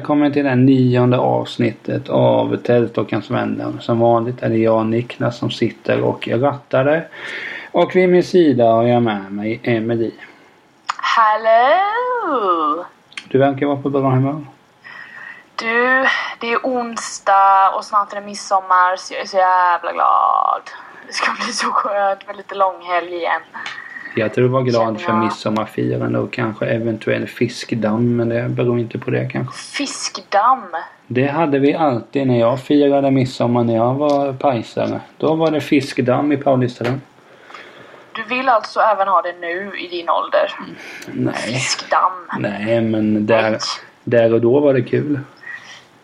Välkommen till det nionde avsnittet av Tältdockans vänner. Som vanligt är det jag Niklas som sitter och rattar det. Och vid min sida har jag med mig Emelie. Hallå! Du verkar vara på bra humör. Du, det är onsdag och snart är det midsommar så jag är så jävla glad. Det ska bli så skönt med lite långhelg igen. Jag tror var glad för midsommarfirande och kanske eventuell fiskdamm men det beror inte på det kanske. Fiskdamm. Det hade vi alltid när jag firade midsommar när jag var pajsare. Då var det fiskdamm i Paulistadam. Du vill alltså även ha det nu i din ålder? Nej. Fiskdamm. Nej men där, Nej. där och då var det kul.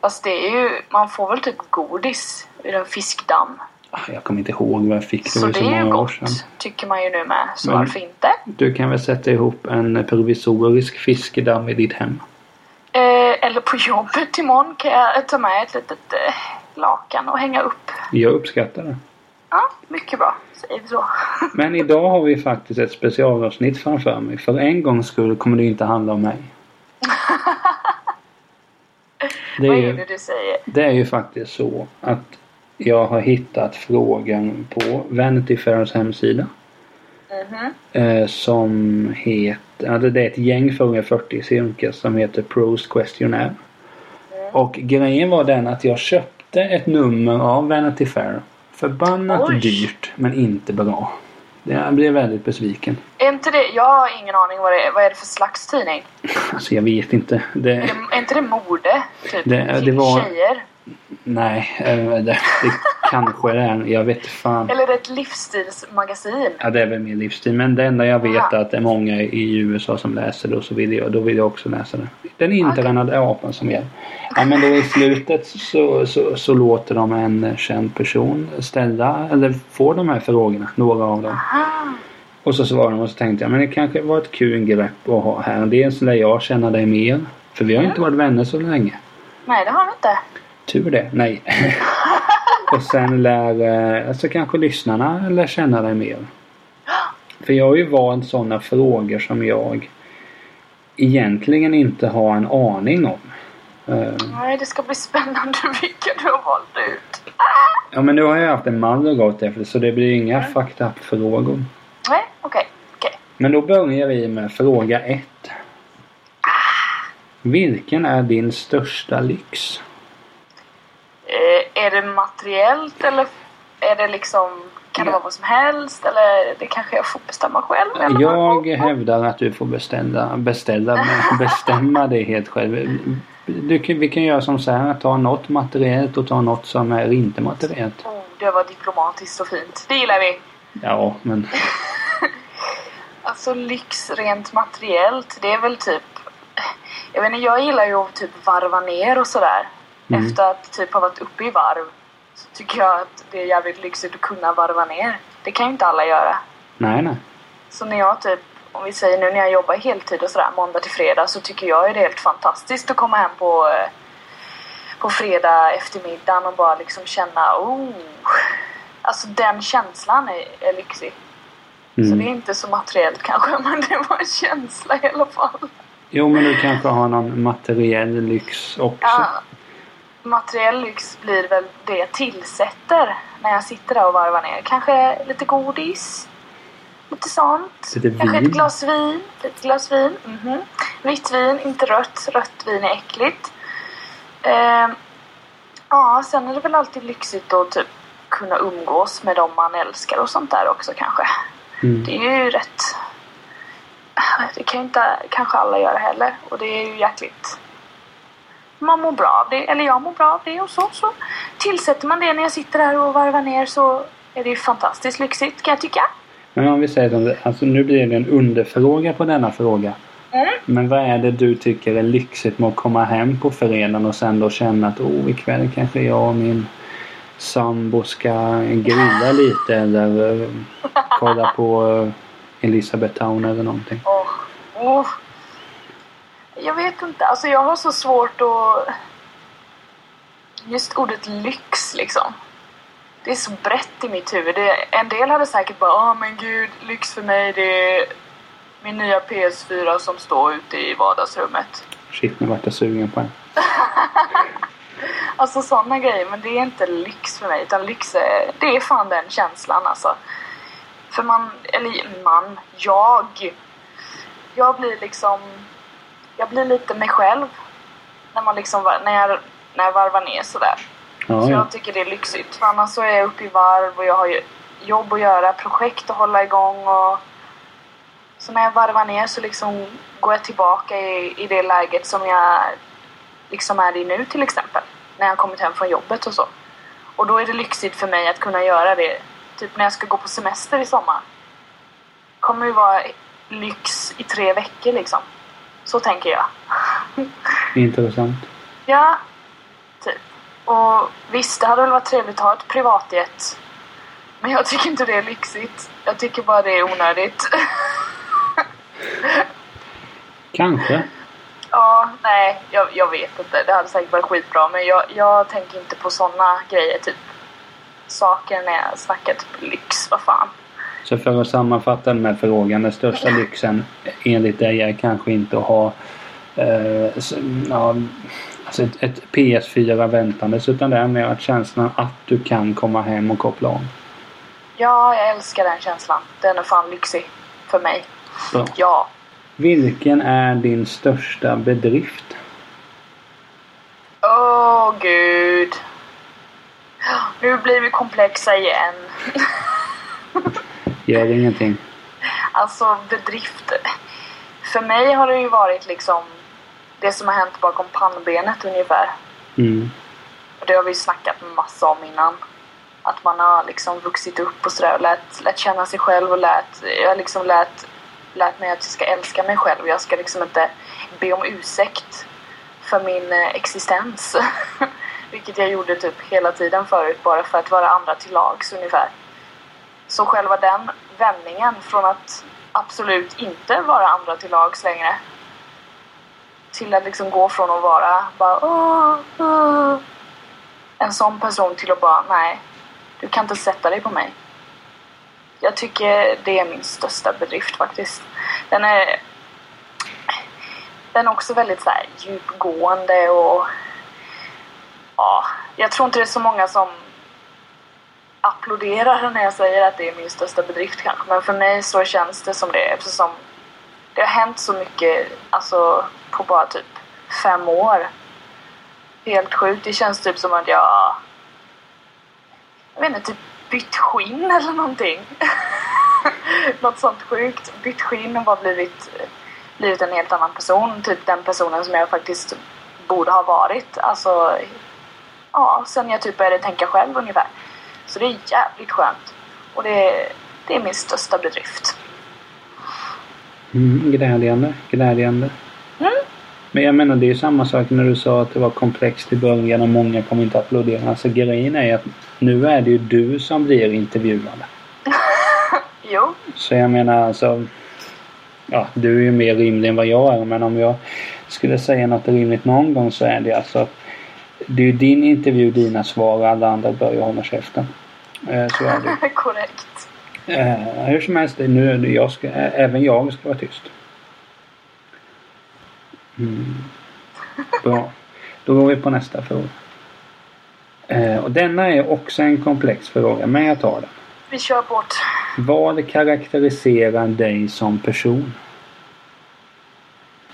Fast det är ju, man får väl typ godis ur en fiskdamm. Ah, Jag kommer inte ihåg vad jag fick. Det Så var det så är ju många år gott, sedan. tycker man ju nu med. Så Men- varför inte? Du kan väl sätta ihop en provisorisk fiskedamm i ditt hem? Eh, eller på jobbet imorgon kan jag ta med ett litet eh, lakan och hänga upp. Jag uppskattar det. Ja, mycket bra. Säger vi så. Men idag har vi faktiskt ett specialavsnitt framför mig. För en gångs skull kommer det inte handla om mig. Det är, Vad är det du säger? det är ju faktiskt så att jag har hittat frågan på Vanity Fairs hemsida. Mhm. Eh, som heter, alltså det är ett gäng frågor 40 cirka som heter Pros Questionnaire. Och grejen var den att jag köpte ett nummer av Vanity Fair. Förbannat Oj. dyrt men inte bra. Jag blev väldigt besviken. Är inte det, jag har ingen aning vad det är. Vad är det för slags tidning? Alltså jag vet inte. Det, Är, är inte det mode? Typ Det- det var- tjejer? Nej, eh, det, det kanske det är. Jag vet fan. Eller är det ett livsstilsmagasin? Ja, det är väl min livsstil. Men det enda jag vet är att det är många i USA som läser det och så vill jag, då vill jag också läsa det. Den intränade apan som gäller. Ja, men då i slutet så, så, så låter de en känd person ställa, eller få de här frågorna, några av dem. Aha. Och så svarar de och så tänkte jag, men det kanske var ett kul grepp att ha här. Dels lär jag känna dig mer. För vi har inte varit vänner så länge. Nej, det har vi inte. Tur det. Nej. och sen lär eh, alltså kanske lyssnarna lär känna dig mer. För jag har ju valt sådana frågor som jag egentligen inte har en aning om. Eh, Nej, det ska bli spännande vilka du har valt ut. ja men nu har jag haft en mall att gå efter så det blir inga fucked up frågor. Nej, okej. okej. Men då börjar vi med fråga ett. Vilken är din största lyx? Eh, är det materiellt eller är det liksom... Kan det vara vad som helst eller det kanske jag får bestämma själv? eller? Jag hävdar att du får beställa, beställa, bestämma det helt själv. Du, vi kan göra som så här, ta något materiellt och ta något som är inte materiellt. Oh, det var diplomatiskt och fint. Det gillar vi. Ja, men Alltså lyx rent materiellt, det är väl typ... Jag vet inte, jag gillar ju att typ varva ner och sådär. Mm. Efter att typ ha varit uppe i varv så tycker jag att det är jävligt lyxigt att kunna varva ner. Det kan ju inte alla göra. nej, nej. Så när jag typ, om vi säger nu när jag jobbar heltid och sådär måndag till fredag så tycker jag det är helt fantastiskt att komma hem på, eh, på fredag eftermiddagen och bara liksom känna oh. Alltså den känslan är, är lyxig. Så det är Mm. inte så materiellt kanske men det var en känsla i alla fall. Jo, men du kanske har någon materiell lyx också. Ja, materiell lyx blir väl det jag tillsätter när jag sitter där och varvar ner. Kanske lite godis. Lite sånt. Lite Kanske vin. ett glas vin. Ett glas vin. Mhm. Vitt vin, inte rött. Rött vin är äckligt. Ehm, ja, sen är det väl alltid lyxigt att typ kunna umgås med dem man älskar och sånt där också kanske. Mm. Det är ju rätt... Det kan ju inte kanske alla göra heller. Och det är ju jäkligt... Man mår bra av det. Eller jag mår bra av det och så. Så tillsätter man det när jag sitter här och varvar ner så är det ju fantastiskt lyxigt kan jag tycka. Men om vi säger det, alltså nu blir det en underfråga på denna fråga. Mm. Men vad är det du tycker är lyxigt med att komma hem på fredagen och sen då känna att oh, ikväll kanske jag och min sambo ska grilla lite eller eh, kolla på eh, Elisabeth Town eller någonting. Åh, åh. Jag vet inte. Alltså jag har så svårt att... Just ordet lyx liksom. Det är så brett i mitt huvud. Det, en del hade säkert bara Åh men gud, lyx för mig det är min nya PS4 som står ute i vardagsrummet. Shit, nu vart jag sugen på en. alltså sådana grejer, men det är inte lyx för mig. Utan lyx är, det är fan den känslan alltså. För man, eller man, jag. Jag blir liksom, jag blir lite mig själv. När man liksom, när jag, när jag varvar ner sådär. Ja, Så ja. jag tycker det är lyxigt. För annars så är jag uppe i varv och jag har jobb att göra, projekt att hålla igång och så när jag varvar ner så liksom går jag tillbaka i, i det läget som jag liksom är i nu till exempel. När jag kommit hem från jobbet och så. Och då är det lyxigt för mig att kunna göra det. Typ när jag ska gå på semester i sommar. kommer ju vara lyx i tre veckor liksom. Så tänker jag. Intressant. Ja, typ. Och visst, det hade väl varit trevligt att ha ett privatjet. Men jag tycker inte det är lyxigt. Jag tycker bara det är onödigt. Kanske. ja, nej, jag, jag vet inte. Det hade säkert varit skitbra. Men jag, jag tänker inte på såna grejer, typ. Saker när jag snackar typ lyx, vad fan. Så för att sammanfatta den här frågan. Den största lyxen enligt dig är kanske inte att ha eh, ja, alltså ett, ett PS4 väntandes utan det är mer att känslan att du kan komma hem och koppla om. Ja, jag älskar den känslan. Den är fan lyxig. För mig. Bra. Ja. Vilken är din största bedrift? Åh, gud. Nu blir vi komplexa igen. Gör ingenting. Alltså bedrifter. För mig har det ju varit liksom det som har hänt bakom pannbenet ungefär. Mm. Och det har vi snackat massa om innan. Att man har liksom vuxit upp och sådär och lärt, lärt känna sig själv och lärt, jag har liksom lärt, lärt mig att jag ska älska mig själv. Jag ska liksom inte be om ursäkt för min eh, existens. Vilket jag gjorde typ hela tiden förut bara för att vara andra till lags ungefär. Så själva den vändningen från att absolut inte vara andra till lags längre till att liksom gå från att vara bara åh, åh, en sån person till att bara nej, du kan inte sätta dig på mig. Jag tycker det är min största bedrift faktiskt. Den är, den är också väldigt så här, djupgående och ja, jag tror inte det är så många som applåderar när jag säger att det är min största bedrift kanske. Men för mig så känns det som det eftersom det har hänt så mycket alltså, på bara typ fem år. Helt sjukt. Det känns typ som att jag... Jag vet inte, typ bytt skinn eller någonting. Något sånt sjukt. Bytt skinn och bara blivit, blivit en helt annan person. Typ den personen som jag faktiskt borde ha varit. Alltså, ja, sen jag typ började tänka själv ungefär. Så det är jävligt skönt. Och det, det är min största bedrift. Mm, glädjande, glädjande. Mm. Men jag menar det är ju samma sak när du sa att det var komplext i början och många kommer inte applådera. Alltså grejen är att nu är det ju du som blir intervjuad. Jo, Så jag menar alltså... Ja, du är ju mer rimlig än vad jag är men om jag skulle säga något rimligt någon gång så är det alltså... Det är ju din intervju, dina svar och alla andra bör ju hålla käften. Eh, så är det. korrekt. Eh, hur som helst, nu, jag ska, även jag ska vara tyst. Mm. Bra. Då går vi på nästa fråga. Eh, och denna är också en komplex fråga, men jag tar den. Vi kör bort. Vad karaktäriserar dig som person?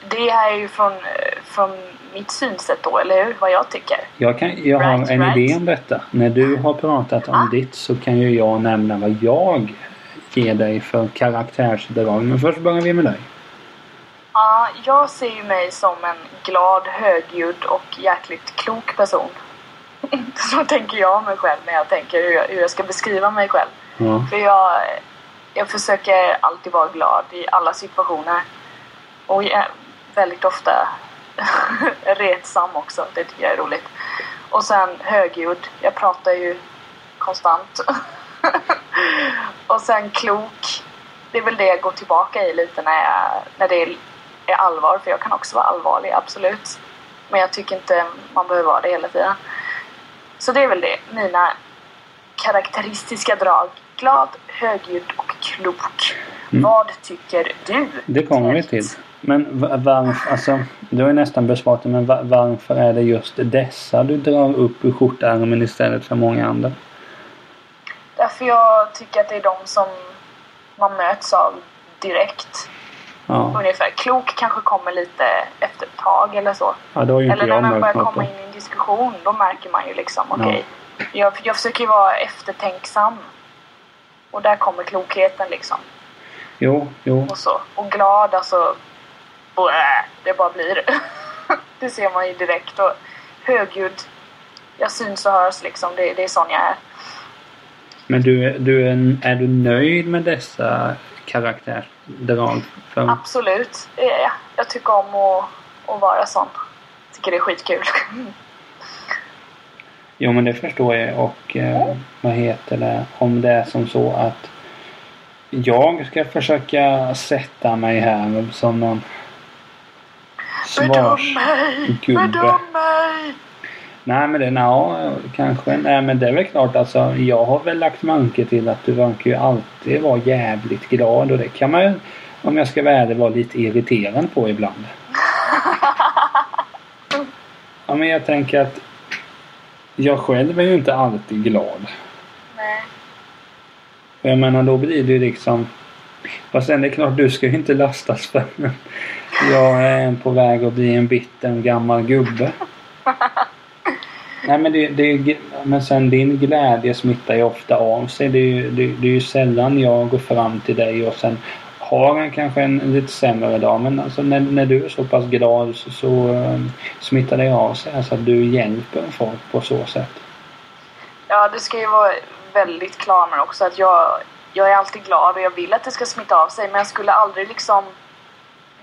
Det här är ju från, eh, från mitt synsätt då, eller hur? Vad jag tycker. Jag, kan, jag har Right, en right. idé om detta. När du har pratat om Ah. ditt så kan ju jag nämna vad jag ger dig för karaktärsdrag. Men först börjar vi med dig. Ja, jag ser ju mig som en glad, högljudd och jäkligt klok person. Så tänker jag om mig själv när jag tänker hur jag, hur jag ska beskriva mig själv. Ja. För jag, jag försöker alltid vara glad i alla situationer. Och jag väldigt ofta retsam också. Det tycker jag är roligt. Och sen högljudd. Jag pratar ju konstant. och sen klok. Det är väl det jag går tillbaka i lite när, jag, när det är, allvar. För jag kan också vara allvarlig, absolut. Men jag tycker inte man behöver vara det hela tiden. Så det är väl det. Mina karaktäristiska drag. Glad, högljudd och klok. Mm. Vad tycker du? Det kommer vi till. Men va- varför, alltså, du har ju nästan besvarat det, men va- varför är det just dessa du drar upp ur skjortärmen istället för många andra? Därför jag tycker att det är de som man möts av direkt. Ja, Ungefär. Klok kanske kommer lite efter ett tag eller så. ja det har ju inte Eller när man börjar komma in i en diskussion, då märker man ju liksom, okej. Jag, jag försöker ju vara eftertänksam. Och där kommer klokheten liksom. Jo, jo. Och så. Och glad, alltså. Blä, det bara blir. det ser man ju direkt. Och högljudd. Jag syns och hörs liksom. Det, det är sån jag är. Men du, du är, är du nöjd med dessa karaktärsdrag? För, Absolut. Jag. Jag tycker om att, att vara sån. Tycker det är skitkul. jo, men det förstår jag. Och eh, vad heter det? Om det är som så att jag ska försöka sätta mig här som någon Gubbe. Bedöm mig! Nej men det, ja, kanske. Nej men det är väl klart alltså. Jag har väl lagt manke till att du verkar ju alltid vara jävligt glad och det kan man ju, om jag ska vara ärlig, vara lite irriterad på ibland. Ja men jag tänker att jag själv är ju inte alltid glad. Nej. Jag menar då blir det ju liksom Fast sen det är klart du ska ju inte lastas för jag är på väg att bli en bitter gammal gubbe. Nej men det, det, men sen din glädje smittar ju ofta av sig. Det är ju, det, det är ju sällan jag går fram till dig och sen har en kanske en lite sämre dag. Men alltså när, när du är så pass glad så, så ehm, smittar det av sig. Alltså att du hjälper folk på så sätt. Ja, det ska ju vara väldigt klar med också att jag, jag är alltid glad och jag vill att det ska smitta av sig men jag skulle aldrig liksom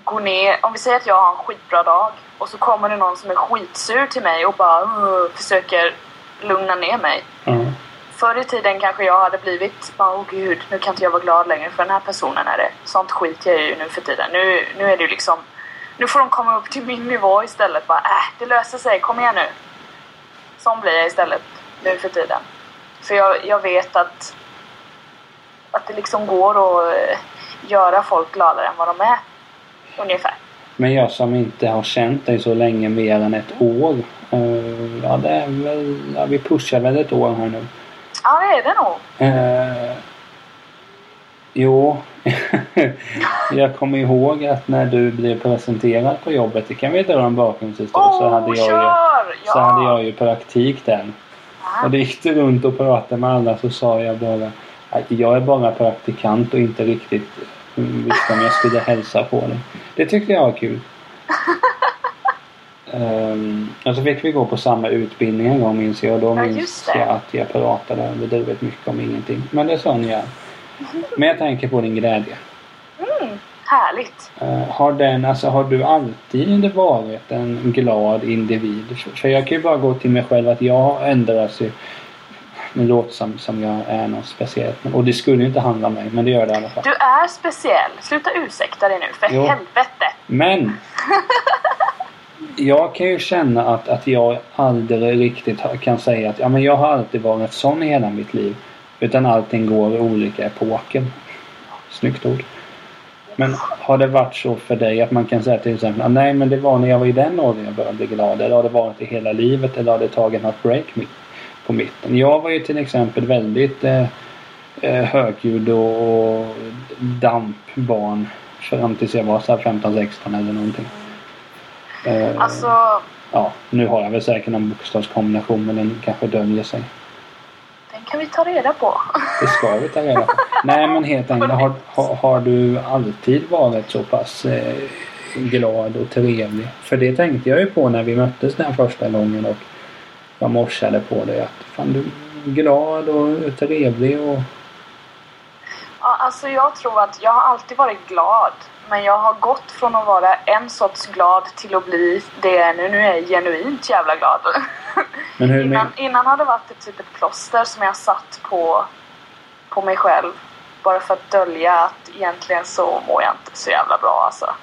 gå ner, om vi säger att jag har en skitbra dag och så kommer det någon som är skitsur till mig och bara "Ugh", försöker lugna ner mig. Ja. Förr i tiden kanske jag hade blivit bara åh gud, nu kan inte jag vara glad längre för den här personen är det. Sånt skit jag ju nu för tiden. Nu, nu är det ju liksom, nu får de komma upp till min nivå istället. Bara äh, det löser sig, kom igen nu. Sån blir jag istället nu för tiden. För jag, jag vet att, att det liksom går att eh, göra folk gladare än vad de är. Ungefär. Men jag som inte har känt dig så länge mer än ett år. eh, ja, det är väl, ja, vi pushar väl ett år här nu. Ja, det är det nog. Eh, jo, jag kommer ihåg att när du blev presenterad på jobbet, det kan vi dra en bakgrundshistoria, så, hade jag ju, kör! Ja. så hade jag ju praktik där. Och då gick du runt och pratade med alla så sa jag bara att jag är bara praktikant och inte riktigt visste om jag skulle hälsa på dig. Det tyckte jag var kul. Um, och så fick vi gå på samma utbildning en gång minns jag. Och då Ja, minns jag att jag pratade överdrivet mycket om ingenting. Men det sa ni ja. Men jag tänker på din glädje. Mm, härligt. Eh, har, den, alltså, har du alltid varit en glad individ? För, jag kan ju bara gå till mig själv att jag har ändrats ju. Det låter som, som jag är något speciellt. Och det skulle ju inte handla om mig, men det gör det i alla fall. Du är speciell. Sluta ursäkta dig nu, för Jo. helvete. Men! Jag kan ju känna att, att jag aldrig riktigt kan säga att ja, men jag har alltid varit sån i hela mitt liv. Utan allting går i olika epoker. Snyggt ord. Men har det varit så för dig att man kan säga till exempel ah, nej men det var när jag var i den åldern jag började bli glad. Eller har det varit i hela livet eller har det tagit något break mitt, på mitten? Jag var ju till exempel väldigt eh, eh, högljudd och dampbarn fram tills jag var så här 15-16 eller någonting. Eh, Alltså, Ja, nu har jag väl säkert någon bokstavskombination men den kanske döljer sig. den kan vi ta reda på. Det ska vi ta reda på. Nej men helt enkelt, har, har, har du alltid varit så pass eh, glad och trevlig? För det tänkte jag ju på när vi möttes den första gången och jag morsade på dig att fan du är glad och trevlig och Ja, alltså jag tror att jag har alltid varit glad. Men jag har gått från att vara en sorts glad till att bli det jag är nu. Nu är jag genuint jävla glad. Men hur innan, men, innan har det varit ett typ ett plåster som jag satt på, på mig själv. Bara för att dölja att egentligen så mår jag inte så jävla bra alltså.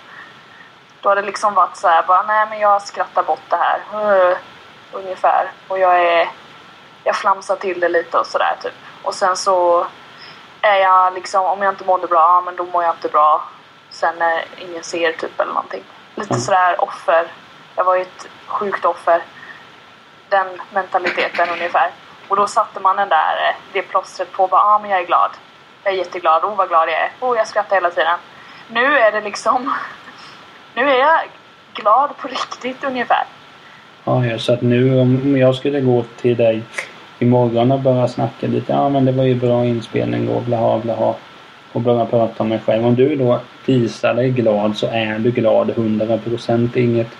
Då har det liksom varit så här, bara nej men jag skrattar bort det här. Ungefär. Och jag är... Jag flamsar till det lite och sådär typ. Och sen så är jag liksom, om jag inte mådde bra, ja men då mår jag inte bra. sen när ingen ser typ eller någonting. Lite Mm. sådär offer. Jag var ju ett sjukt offer. Den mentaliteten ungefär. Och då satte man den där, eh, det plåstret på bara, ah men jag är glad. Jag är jätteglad, oh vad glad jag är. Oh jag skrattar hela tiden. Nu är det liksom, nu är jag glad på riktigt ungefär. Ja, ja, så att nu om jag skulle gå till dig imorgon och börja snacka lite. Ja, men det var ju bra inspelning och blaha blaha. Och börja prata om mig själv. Om du då visar dig glad så är du glad 100 procent. Det inget...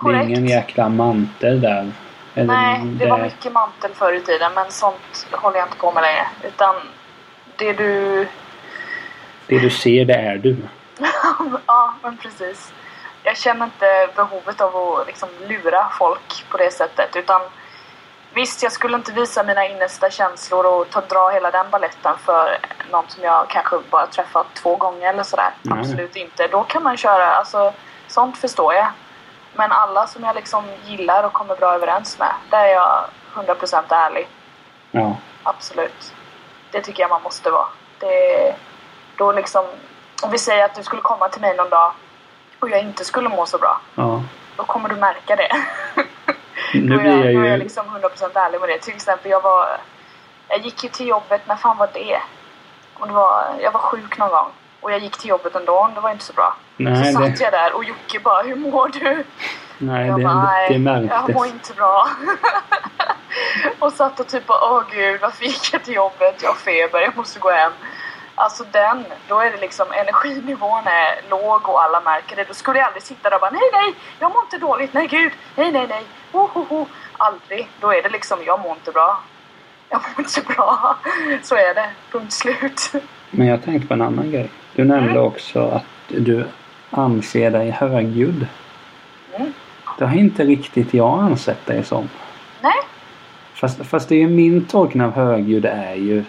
Det är ingen jäkla mantel där. Eller Nej, det var mycket mantel förr i tiden men sånt håller jag inte på med längre. Utan det du... Det du ser, det är du. ja, men precis. Jag känner inte behovet av att liksom lura folk på det sättet. Utan visst, jag skulle inte visa mina innersta känslor och ta, dra hela den balletten för någon som jag kanske bara träffat två gånger eller sådär. Nej. Absolut inte. Då kan man köra, alltså sånt förstår jag. Men alla som jag liksom gillar och kommer bra överens med, där är jag 100% ärlig. Ja. Absolut. Det tycker jag man måste vara. Det, då liksom, om vi säger att du skulle komma till mig någon dag och jag inte skulle må så bra. Ja. Då kommer du märka det. Nu blir jag då är jag ju... liksom 100% ärlig med det. Till exempel, jag var... Jag gick ju till jobbet, när fan var det? Och det var, jag var sjuk någon gång. Och jag gick till jobbet ändå, det var inte så bra. Nej, så det, satt jag där och Jocke bara, hur mår du? nej, jag det, bara, det jag märktes. mår inte bra. och satt och typ bara, åh gud, varför gick jag till jobbet? Jag har feber, jag måste gå hem. Alltså den, då är det liksom energinivån är låg och alla märker det. Då skulle jag aldrig sitta där och bara, nej nej, jag mår inte dåligt, nej gud, nej nej nej, ho ho ho. Aldrig. Då är det liksom, jag mår inte bra. Jag mår inte så bra. Så är det, punkt slut. Men jag tänkte på en annan grej. Du nämnde Mm. också att du anser dig högljudd. Mm. Det har inte riktigt jag ansett dig som. Nej, Fast, fast det är ju min tolkning av högljudd är ju...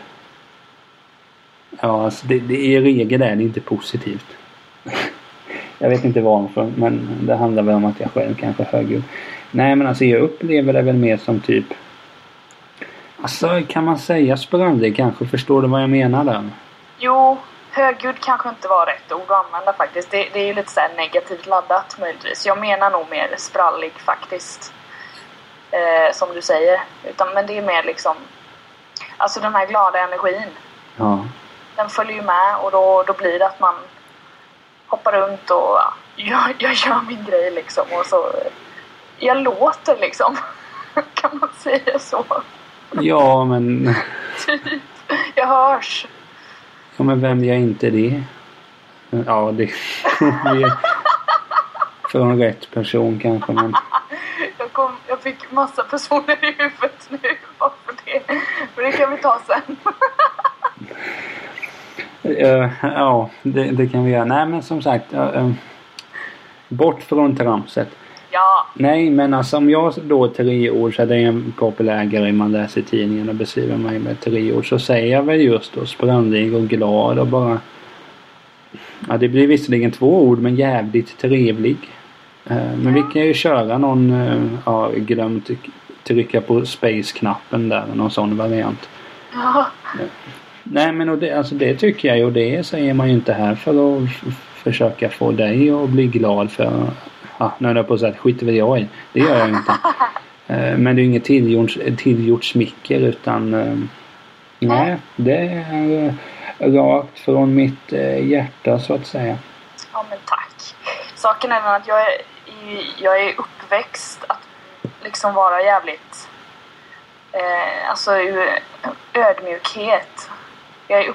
Ja, alltså det, det, i regel är det inte positivt. jag vet inte varför men det handlar väl om att jag själv kanske är högljudd. Nej men alltså jag upplever det väl mer som typ... Alltså kan man säga sprallig kanske? Förstår du vad jag menar där? Jo, högljudd kanske inte var rätt ord att använda faktiskt. Det, det är ju lite så negativt laddat möjligtvis. Jag menar nog mer sprallig faktiskt. Eh, som du säger. Utan, men det är mer liksom... Alltså den här glada energin. Ja. Den följer ju med och då, då blir det att man hoppar runt och ja, jag, jag gör min grej liksom. Och så... Jag låter liksom. kan man säga så? Ja men... Typ. Jag hörs. Ja men vem gör inte det? Ja det... är från rätt person kanske men... Jag, kom, jag fick massa personer i huvudet nu bara för det. Men det kan vi ta sen. Eh, ja, det, det kan vi göra. Nej men som sagt. eh, eh, bort från tramset. Ja, Nej men alltså om jag då tre ord så är det en populär grej man läser i tidningen och beskriver mig med tre ord så säger jag väl just då sprallig och glad och bara Ja det blir visserligen två ord men jävligt trevlig. Eh, Men vi kan ju köra någon, ja glömt trycka på space-knappen där, någon sån variant. ja, Nej men och det, alltså det tycker jag och det säger man ju inte här för att försöka få dig att bli glad för Ja, nu höll jag på att säga att skiter väl jag i. Det gör jag inte. Eh, Men det är inget tillgjort, tillgjort smicker utan eh, Nej, det är eh, rakt från mitt hjärta så att säga. ja men tack. Saken är att jag är, jag är uppväxt att liksom vara jävligt eh, alltså ödmjukhet. Jag är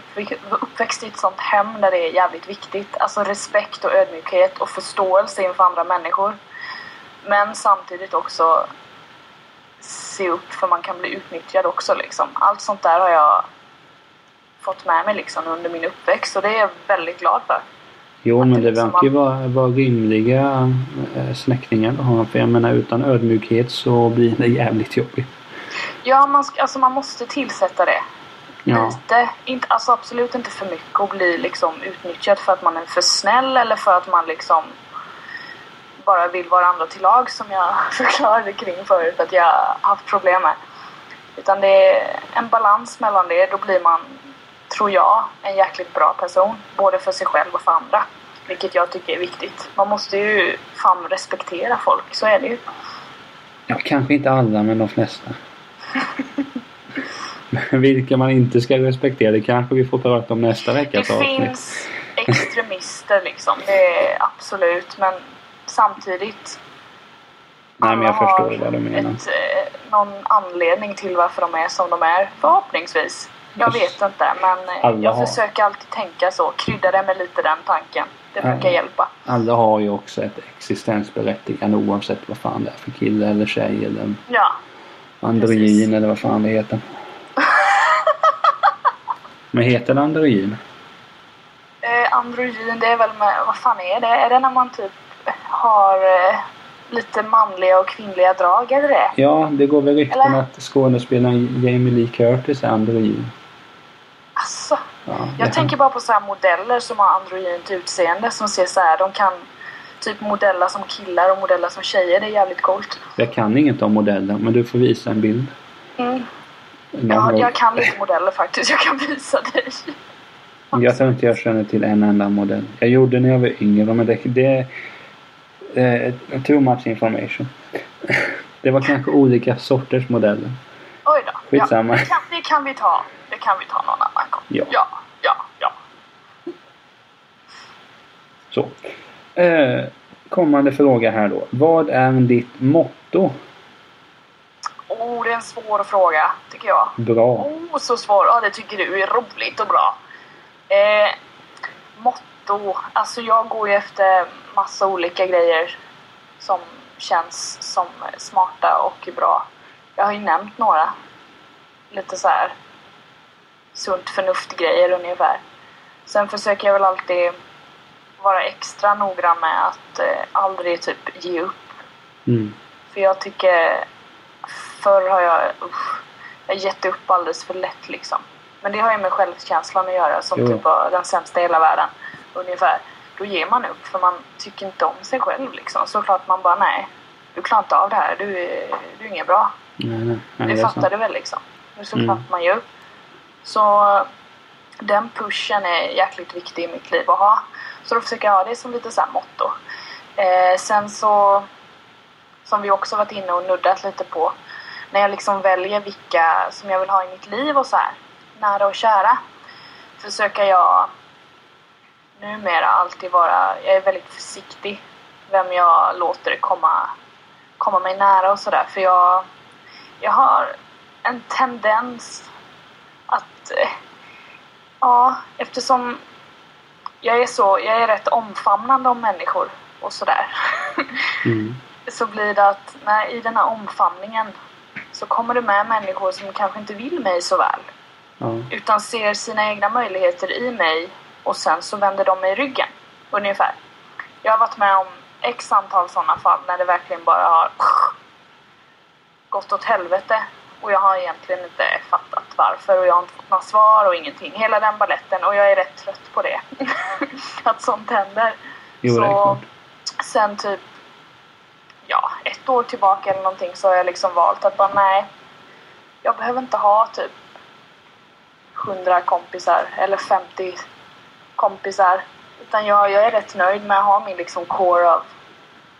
uppväxt, i ett sånt hem där det är jävligt viktigt. Alltså respekt och ödmjukhet och förståelse inför andra människor. Men samtidigt också se upp för man kan bli utnyttjad också liksom. Allt sånt där har jag fått med mig liksom under min uppväxt och det är jag väldigt glad för. Jo Att men det liksom verkar ju vara, vara rimliga eh, släktingar du har. För jag menar utan ödmjukhet så blir det jävligt jobbigt. Ja, man, alltså man måste tillsätta det. Ja. Lite. Inte, alltså absolut inte för mycket och bli liksom utnyttjad för att man är för snäll eller för att man liksom bara vill vara andra till lag som jag förklarade kring förut att jag har haft problem med. Utan det är en balans mellan det. Då blir man, tror jag, en jäkligt bra person. Både för sig själv och för andra. Vilket jag tycker är viktigt. Man måste ju fan respektera folk, så är det ju. Ja, kanske inte alla, men de flesta. Vilka man inte ska respektera, det kanske vi får prata om nästa Det veckas avsnitt. finns extremister liksom, det är absolut. Men samtidigt Nej, men jag förstår vad du menar. Ett, eh, någon anledning till varför de är som de är, förhoppningsvis. Jag vet inte, men eh, Alla jag har- försöker alltid tänka så. Krydda det med lite den tanken. Det brukar hjälpa. Alla har ju också ett existensberättigande oavsett vad fan det är för kille eller tjej eller Ja, androgyn eller vad fan det heter. Men heter det androgyn? eh, androgyn, det är väl med, vad fan är det? Är det när man typ har eh, lite manliga och kvinnliga drag? Är det? Ja, det går väl rykten Eller? att skådespelaren Jamie Lee Curtis är androgyn. Alltså, Ja, jag det- tänker bara på så här modeller som har androgynt utseende som ser så här, de kan typ modella som killar och modella som tjejer. Det är jävligt coolt. Jag kan inget om modeller, men du får visa en bild. Mm. Ja, jag kan lite modeller faktiskt. Jag kan visa dig. Jag tror inte jag känner till en enda modell. Jag gjorde när jag var yngre, men det, det är eh, too much information. Det var kanske olika sorters modeller. Oj då. Ja, Skitsamma. det, kan, det kan vi ta. Det kan vi ta någon annan gång. Ja. ja, ja. ja. Så. Eh, kommande fråga här då. Vad är ditt motto? Oh, det är en svår fråga, tycker jag. Bra. Oh, så svår. Ja, det tycker du är roligt och bra. Eh, motto. Alltså jag går ju efter massa olika grejer som känns som smarta och bra. Jag har ju nämnt några. Lite så här sunt förnuft-grejer ungefär. Sen försöker jag väl alltid vara extra noggrann med att eh, aldrig typ ge upp. Mm. För jag tycker förr har jag, usch, jag gett upp alldeles för lätt liksom. Men det har ju med självkänslan att göra som Jo. typ var den sämsta i hela världen. Ungefär. Då ger man upp för man tycker inte om sig själv liksom. Såklart man bara nej. Du klarar inte av det här. Du du är inget bra. Nej, nej, nej, Det det är fattar du väl liksom. Det är såklart Mm. man gör. Så den pushen är jäkligt viktig i mitt liv att ha. Så då försöker jag ha det som lite så här motto. Eh, sen så, som vi också varit inne och nuddat lite på, när jag liksom väljer vilka som jag vill ha i mitt liv och så här, nära och kära, försöker jag numera alltid vara, jag är väldigt försiktig vem jag låter komma, komma mig nära och sådär. För jag, jag har en tendens att, eh, ja, eftersom jag är så, jag är rätt omfamnande om människor och sådär. Mm. så blir det att när, i den här omfamningen så kommer det med människor som kanske inte vill mig så väl. Ja. Utan ser sina egna möjligheter i mig och sen så vänder de mig ryggen. Ungefär. Jag har varit med om x antal sådana fall när det verkligen bara har gått åt helvete. Och jag har egentligen inte fattat varför och jag har inte fått några svar och ingenting. Hela den balletten och jag är rätt trött på det. att sånt händer. Jo, så sen typ ja, ett år tillbaka eller någonting så har jag liksom valt att bara nej. Jag behöver inte ha typ 100 kompisar eller 50 kompisar. Utan jag, jag är rätt nöjd med att ha min liksom core av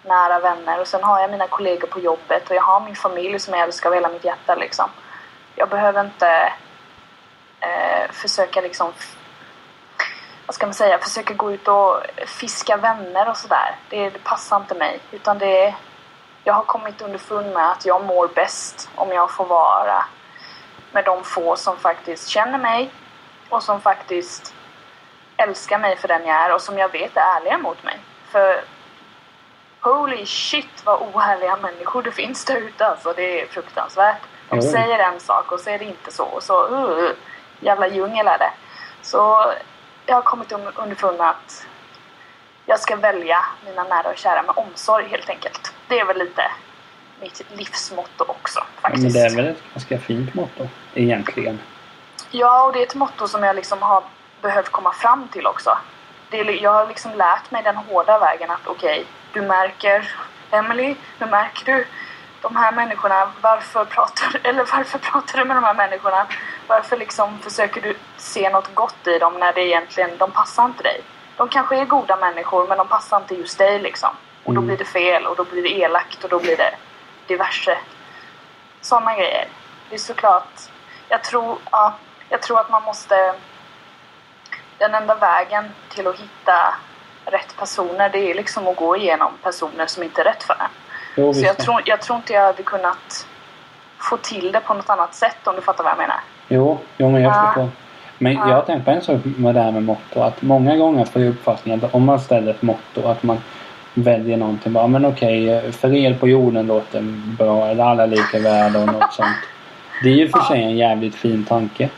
nära vänner och sen har jag mina kollegor på jobbet och jag har min familj som jag älskar av hela mitt hjärta liksom. Jag behöver inte eh, försöka liksom vad ska man säga, försöka gå ut och fiska vänner och sådär. Det, det passar inte mig. Utan det jag har kommit underfund med att jag mår bäst om jag får vara med de få som faktiskt känner mig och som faktiskt älskar mig för den jag är och som jag vet är ärliga mot mig. För holy shit vad oärliga människor det finns där ute alltså. Det är fruktansvärt. De Ja. säger en sak och så är det inte så. Och så uh, jävla djungel är det. Så jag har kommit un- underfund med att jag ska välja mina nära och kära med omsorg helt enkelt. Det är väl lite mitt livsmotto också faktiskt. men det är väl ett ganska fint motto egentligen. Ja, och det är ett motto som jag liksom har behövt komma fram till också. Det är, jag har liksom lärt mig den hårda vägen att okej, du märker Emily, nu märker du de här människorna, varför pratar, eller varför pratar du med de här människorna? Varför liksom försöker du se något gott i dem när det egentligen, de passar inte dig? De kanske är goda människor men de passar inte just dig liksom. Och då Mm. blir det fel och då blir det elakt och då blir det diverse sådana grejer. Det är såklart, jag tror, ja, jag tror att man måste den enda vägen till att hitta rätt personer det är liksom att gå igenom personer som inte är rätt för en. Jo, Så jag tror, jag tror inte jag hade kunnat få till det på något annat sätt om du fattar vad jag menar. Jo, jo men jag Ja. förstår. Men Ja. jag har tänkt på en sak med det här med motto. Att många gånger får jag uppfattningen att om man ställer ett motto att man väljer någonting. Bara, men okej, fred på jorden låter bra. Eller alla lika värda och något sånt. Det är ju för sig en jävligt fin tanke.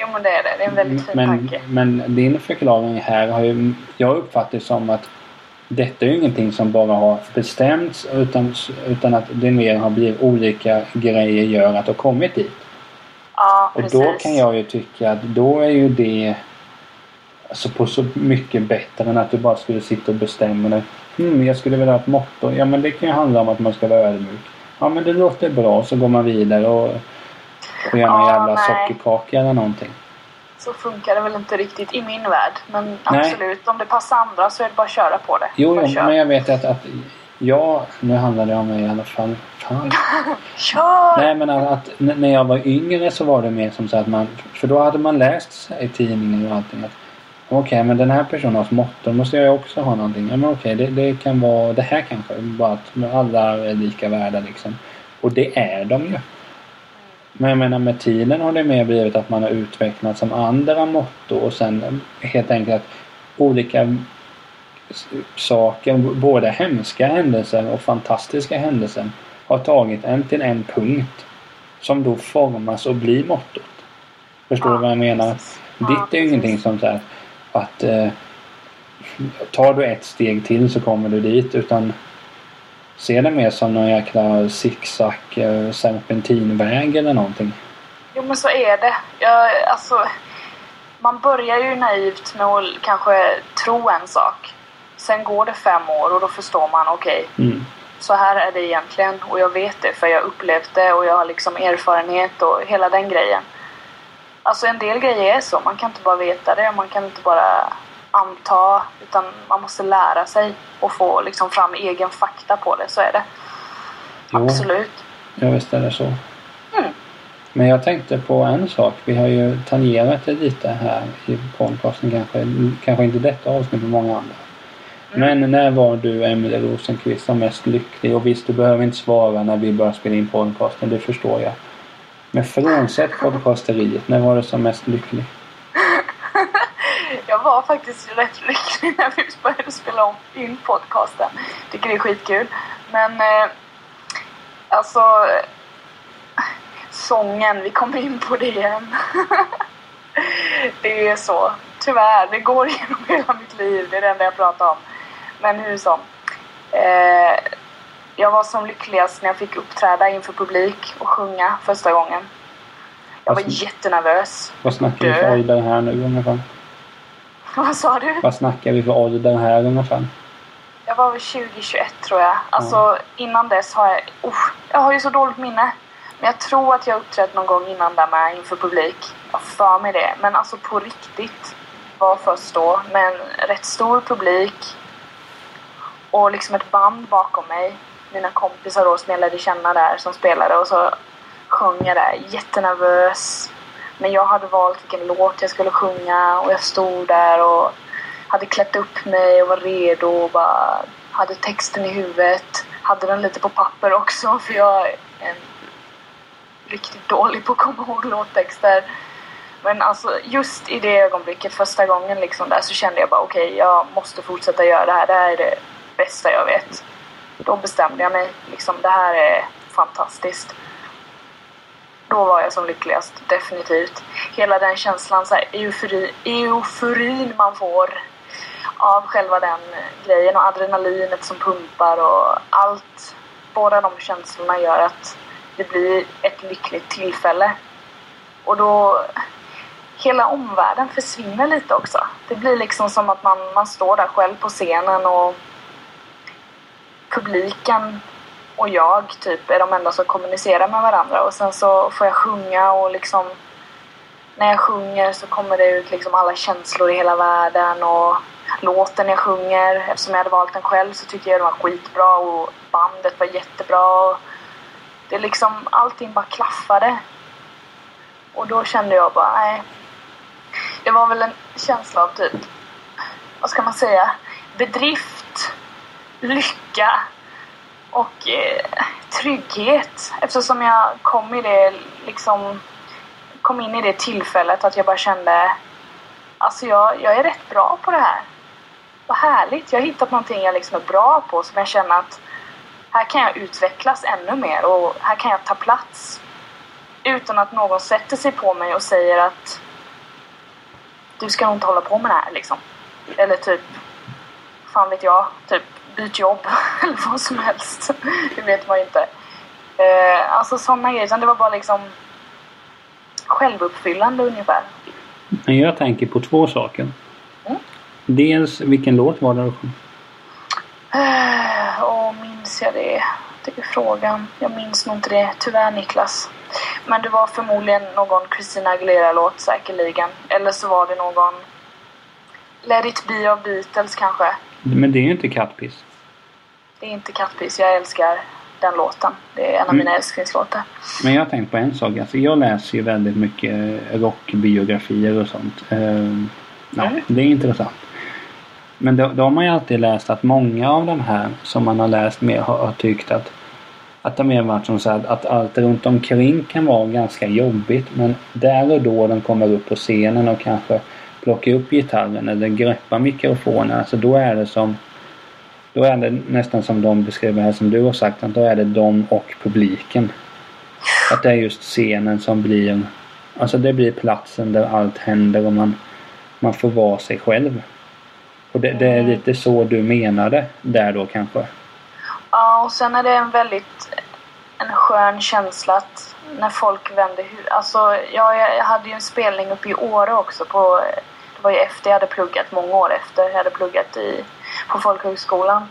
Jo men det är det, det är en väldigt fin men, tanke. men din förklaring här har ju jag uppfattat det som att detta är ju ingenting som bara har bestämts utan, utan att det mer har blivit olika grejer gör att det har kommit dit. Ja, Och precis. då kan jag ju tycka att då är ju det alltså på så mycket bättre än att du bara skulle sitta och bestämma dig. Hmm, jag skulle vilja ha ett motto. Ja men det kan ju handla om att man ska vara ödmjuk. Ja men det låter bra så går man vidare och, och gör någon Ja, jävla nej. sockerkaka eller någonting. Så funkar det väl inte riktigt i min värld. Men Nej. absolut, om det passar andra så är det bara att köra på det. Jo, jo men jag vet att, att jag, nu handlar det om mig i alla fall. Fan. Kör! Nej men att, att när jag var yngre så var det mer som så att man, för då hade man läst i tidningen och allting att okej men den här personen har motto, då måste jag också ha någonting. Ja men okej det, det kan vara det här kanske, bara att alla är lika värda liksom. Och det är de ju. Men jag menar med tiden har det mer blivit att man har utvecklat som andra motto och sen helt enkelt att olika saker, både hemska händelser och fantastiska händelser har tagit en till en punkt som då formas och blir mottot. Förstår du vad jag menar? Ditt är ju ingenting som så här att eh, tar du ett steg till så kommer du dit utan se det mer som någon jäkla zigzag eh, serpentinväg eller någonting. Jo men så är det. Jag, alltså, man börjar ju naivt med att kanske tro en sak. Sen går det fem år och då förstår man okej, Mm. Så här är det egentligen och jag vet det för jag upplevt det och jag har liksom erfarenhet och hela den grejen. Alltså en del grejer är så, man kan inte bara veta det, man kan inte bara anta utan man måste lära sig och få liksom fram egen fakta på det, så är det. Jo. Absolut. Ja visst är det så. Mm. Men jag tänkte på en sak. Vi har ju tangerat det lite här i podcasten kanske. Kanske inte detta avsnitt men många andra. Men när var du Emelie Rosenqvist som mest lycklig? Och visst, du behöver inte svara när vi börjar spela in podcasten. Det förstår jag. Men frånsett podcasteriet, när var du som mest lycklig? Jag var faktiskt rätt lycklig när vi började spela in podcasten. Tycker det är skitkul. Men eh, alltså sången, vi kommer in på det igen. det är så. Tyvärr, det går genom hela mitt liv. Det är det enda jag pratar om. Men hur som. Eh, jag var som lyckligast när jag fick uppträda inför publik och sjunga första gången. Jag var jättenervös. Vad snackar vi för ålder här nu ungefär? Vad sa du? Vad snackar vi för ålder här ungefär? Jag var väl 2021 tror jag. Alltså innan dess har jag... Uh, jag har ju så dåligt minne. Men jag tror att jag uppträtt någon gång innan där med inför publik. Jag för mig det. Men alltså på riktigt var först då med en rätt stor publik. Och liksom ett band bakom mig. Mina kompisar då som jag lärde känna där som spelade och så sjöng jag där jättenervös. Men jag hade valt vilken låt jag skulle sjunga och jag stod där och hade klätt upp mig och var redo och bara hade texten i huvudet. Hade den lite på papper också för jag är en riktigt dålig på att komma ihåg låttexter. Men alltså just i det ögonblicket, första gången liksom där så kände jag bara okej, jag måste fortsätta göra det här. Det här är det bästa jag vet. Då bestämde jag mig liksom, det här är fantastiskt. Då var jag som lyckligast, definitivt. Hela den känslan, så här, eufori, euforin man får av själva den grejen och adrenalinet som pumpar och allt. Båda de känslorna gör att det blir ett lyckligt tillfälle. Och då... Hela omvärlden försvinner lite också. Det blir liksom som att man, man står där själv på scenen och publiken och jag typ är de enda som kommunicerar med varandra och sen så får jag sjunga och liksom när jag sjunger så kommer det ut liksom alla känslor i hela världen och låten jag sjunger. Eftersom jag hade valt den själv så tycker jag den var skitbra och bandet var jättebra. Det liksom, allting bara klaffade. Och då kände jag bara, nej. Det var väl en känsla av typ, vad ska man säga, bedrift, lycka och eh, trygghet. Eftersom jag kom i det liksom kom in i det tillfället att jag bara kände alltså jag, jag är rätt bra på det här. Vad härligt, jag har hittat någonting jag liksom är bra på som jag känner att här kan jag utvecklas ännu mer och här kan jag ta plats. Utan att någon sätter sig på mig och säger att du ska nog inte hålla på med det här liksom. Eller typ, fan vet jag, typ byt jobb eller vad som helst. Det vet man ju inte. Eh, alltså sådana grejer. det var bara liksom självuppfyllande ungefär. Men jag tänker på två saker. Mm. Dels, vilken låt var det du sjöng? Åh, minns jag det? Det är frågan. Jag minns nog inte det. Tyvärr Niklas. Men det var förmodligen någon Christina Aguilera-låt säkerligen. Eller så var det någon Let it be av Beatles kanske. Men det är ju inte kattpiss. Det är inte kattpiss. Jag älskar den låten. Det är en av mina mm. älsklingslåtar. Men jag har tänkt på en sak. Alltså jag läser ju väldigt mycket rockbiografier och sånt. Uh, ja, mm. Det är intressant. Men då, då, har man ju alltid läst att många av de här som man har läst mer har, har tyckt att att de mer varit som så här, att allt runt omkring kan vara ganska jobbigt men där och då de kommer upp på scenen och kanske plockar upp gitarren eller greppar mikrofonen. Alltså då är det som då är det nästan som de beskriver här som du har sagt. Att då är det de och publiken. Att det är just scenen som blir Alltså det blir platsen där allt händer och man, man får vara sig själv. Och det, det är mm. lite så du menade där då kanske? Ja, och sen är det en väldigt en skön känsla att när folk vänder huvudet. Alltså, ja, jag hade ju en spelning uppe i Åre också. På, det var ju efter jag hade pluggat, många år efter. Jag hade pluggat i på folkhögskolan.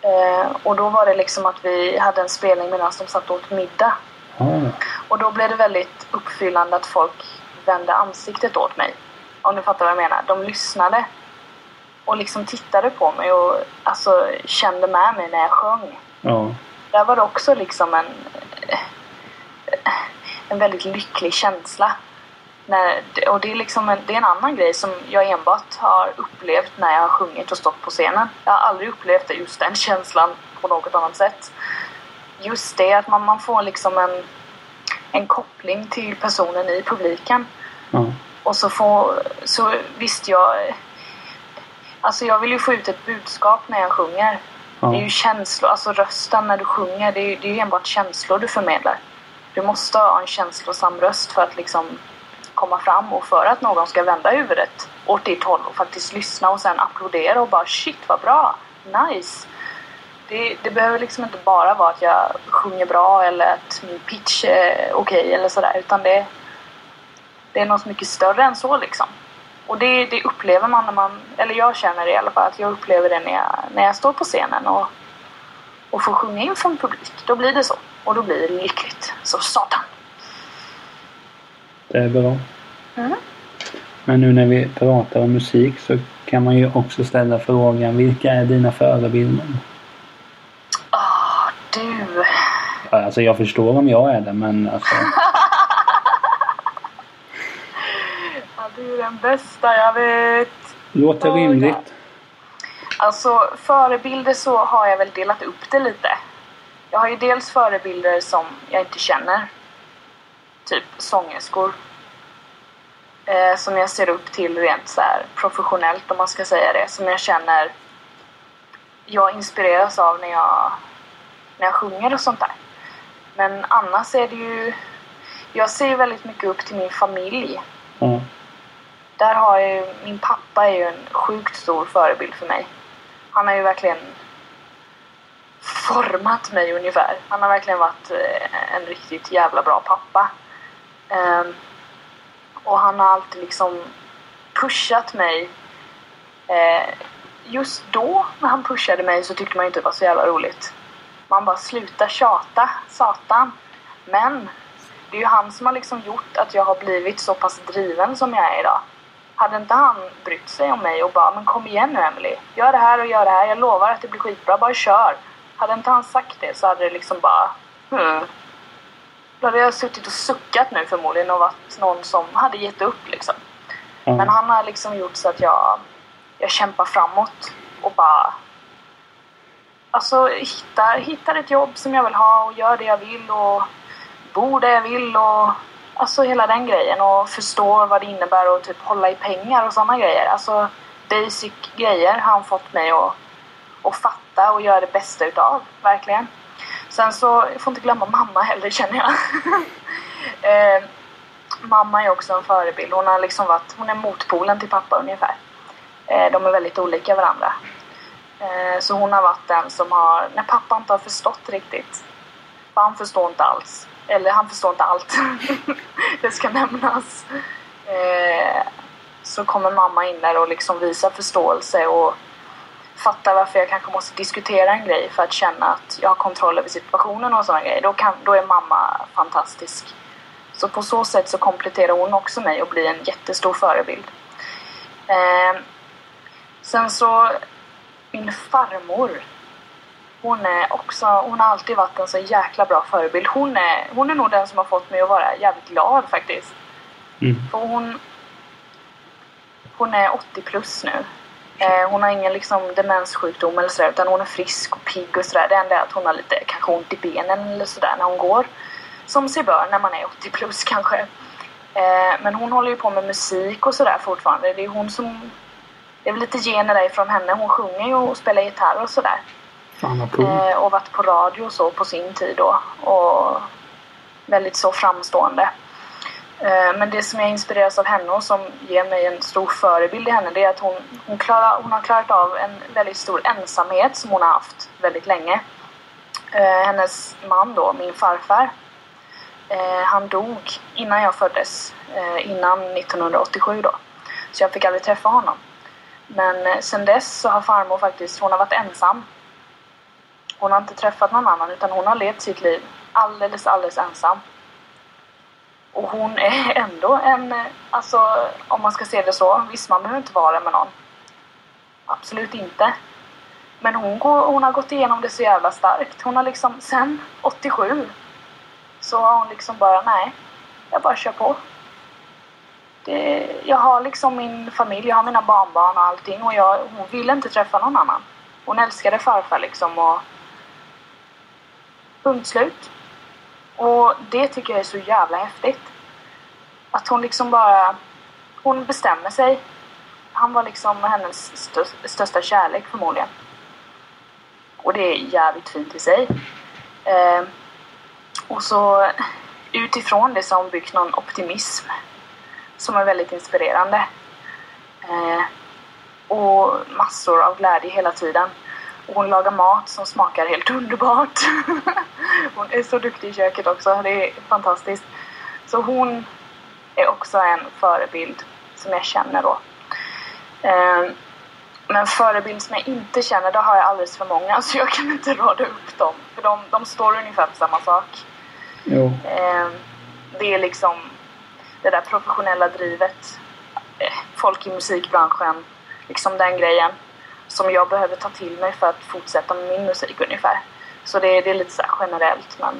Eh, och då var det liksom att vi hade en spelning medan de satt och åt middag. Mm. Och då blev det väldigt uppfyllande att folk vände ansiktet åt mig. Om du fattar vad jag menar. De lyssnade. Och liksom tittade på mig och alltså kände med mig när jag sjöng. Mm. Där var det också liksom en, en väldigt lycklig känsla. När, och det är, liksom en, det är en annan grej som jag enbart har upplevt när jag har sjungit och stått på scenen. Jag har aldrig upplevt just den känslan på något annat sätt. Just det att man, man får liksom en, en koppling till personen i publiken. Mm. Och så får, så visst jag, alltså jag vill ju få ut ett budskap när jag sjunger. Mm. Det är ju känslor, alltså rösten när du sjunger, det är, det är ju enbart känslor du förmedlar. Du måste ha en känslosam röst för att liksom komma fram och för att någon ska vända huvudet åt ditt håll och faktiskt lyssna och sen applådera och bara shit vad bra, nice. Det, det behöver liksom inte bara vara att jag sjunger bra eller att min pitch är okej okay eller sådär utan det, det är något mycket större än så liksom. Och det, det, upplever man när man, eller jag känner det i alla fall, att jag upplever det när jag, när jag står på scenen och, och får sjunga inför en publik. Då blir det så. Och då blir det lyckligt. Så satan! Det är bra. Mm. Men nu när vi pratar om musik så kan man ju också ställa frågan vilka är dina förebilder? Åh, oh, du! Alltså jag förstår om jag är det men alltså... ja, du är den bästa jag vet. Låter oh, rimligt. Ja. Alltså förebilder så har jag väl delat upp det lite. Jag har ju dels förebilder som jag inte känner typ sångerskor. Eh, som jag ser upp till rent så professionellt om man ska säga det. Som jag känner jag inspireras av när jag, när jag sjunger och sånt där. Men annars är det ju... Jag ser väldigt mycket upp till min familj. Mm. Där har jag ju, min pappa är ju en sjukt stor förebild för mig. Han har ju verkligen format mig ungefär. Han har verkligen varit eh, en riktigt jävla bra pappa. Och han har alltid liksom pushat mig. Eh, just då när han pushade mig så tyckte man inte det var så jävla roligt. Man bara sluta tjata, satan. Men det är ju han som har liksom gjort att jag har blivit så pass driven som jag är idag. hade inte han brytt sig om mig och bara men kom igen nu Emily. Gör det här och gör det här. Jag lovar att det blir skitbra. Bara kör. Hade inte han sagt det så hade det liksom bara hmm. Då hade jag suttit och suckat nu förmodligen och varit någon som hade gett upp liksom. Ja. Men han har liksom gjort så att jag, jag kämpar framåt och bara Alltså hittar, hittar ett jobb som jag vill ha och gör det jag vill och bor där jag vill och alltså hela den grejen och förstår vad det innebär att typ hålla i pengar och sådana grejer. Alltså basic grejer har han fått mig att, att fatta och göra det bästa utav, verkligen. Sen så, jag får inte glömma mamma heller känner jag. eh, mamma är också en förebild. Hon har liksom varit, hon är motpolen till pappa ungefär. Eh, de är väldigt olika varandra. Eh, så hon har varit den som har, när pappa inte har förstått riktigt. För han förstår inte alls. Eller han förstår inte allt. det ska nämnas. Eh, så kommer mamma in där och liksom visar förståelse och fattar varför jag kanske måste diskutera en grej för att känna att jag har kontroll över situationen och sådana grejer. Då, kan, då är mamma fantastisk. Så på så sätt så kompletterar hon också mig och blir en jättestor förebild. Eh, sen så, min farmor. Hon är också, hon har alltid varit en så jäkla bra förebild. Hon är, hon är nog den som har fått mig att vara jävligt glad faktiskt. Mm. För hon, hon är 80 plus nu. Eh, hon har ingen liksom demenssjukdom eller sådär utan hon är frisk och pigg och sådär. Det enda är att hon har lite kanske ont i benen eller sådär när hon går. Som sig bör när man är 80 plus kanske. Eh, men hon håller ju på med musik och sådär fortfarande. Det är hon som... Det är väl lite gener därifrån henne. Hon sjunger ju och spelar gitarr och sådär. Fan vad coolt. Eh, och varit på radio och så på sin tid då. Och väldigt så framstående. Eh, men det som jag inspireras av henne och som ger mig en stor förebild i henne det är att hon, hon, klarar, hon har klarat av en väldigt stor ensamhet som hon har haft väldigt länge. Eh, hennes man då, min farfar, eh, han dog innan jag föddes. Innan 1987 då. Så jag fick aldrig träffa honom. Men sen dess så har farmor faktiskt, hon har varit ensam. Hon har inte träffat någon annan utan hon har levt sitt liv alldeles, alldeles ensam. Och hon är ändå en, alltså om man ska se det så, visst man behöver inte vara med någon. Absolut inte. Men hon, går, hon har gått igenom det så jävla starkt. Hon har liksom, sen 87 så har hon liksom bara, nej, jag bara kör på. Det, jag har liksom min familj, jag har mina barnbarn och allting och jag, hon vill inte träffa någon annan. Hon älskade farfar liksom och punkt slut. Och det tycker jag är så jävla häftigt. Att hon liksom bara, hon bestämmer sig. Han var liksom hennes stö- största kärlek förmodligen. Och det är jävligt fint i sig. Eh, och så utifrån det så har hon byggt någon optimism som är väldigt inspirerande. Eh, och massor av glädje hela tiden. Hon lagar mat som smakar helt underbart. hon är så duktig i köket också, det är fantastiskt. Så hon är också en förebild som jag känner då. Eh, men förebild som jag inte känner, då har jag alldeles för många så jag kan inte rada upp dem. För de, de står ungefär för samma sak. Jo. Eh, det är liksom det där professionella drivet. Eh, folk i musikbranschen. Liksom den grejen. Som jag behöver ta till mig för att fortsätta med min musik ungefär. Så det, det är lite så här generellt men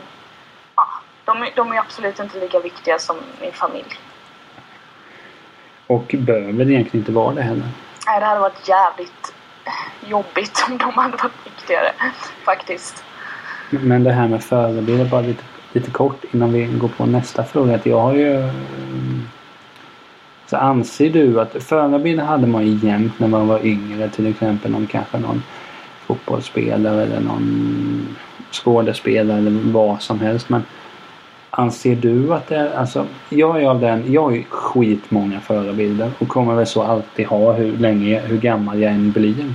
ja, de, är- de är absolut inte lika viktiga som min familj. Och behöver egentligen inte vara det heller. Nej, det hade varit jävligt jobbigt om de hade varit viktigare faktiskt. Men det här med förebilder, bara lite, lite kort innan vi går på nästa fråga. Jag har ju... Så anser du att förebilder hade man ju jämt när man var yngre. Till exempel någon kanske någon fotbollsspelare eller någon skådespelare eller vad som helst. Men anser du att det är, alltså jag är av den, jag har ju skitmånga förebilder och kommer väl så alltid ha hur länge, hur gammal jag än blir.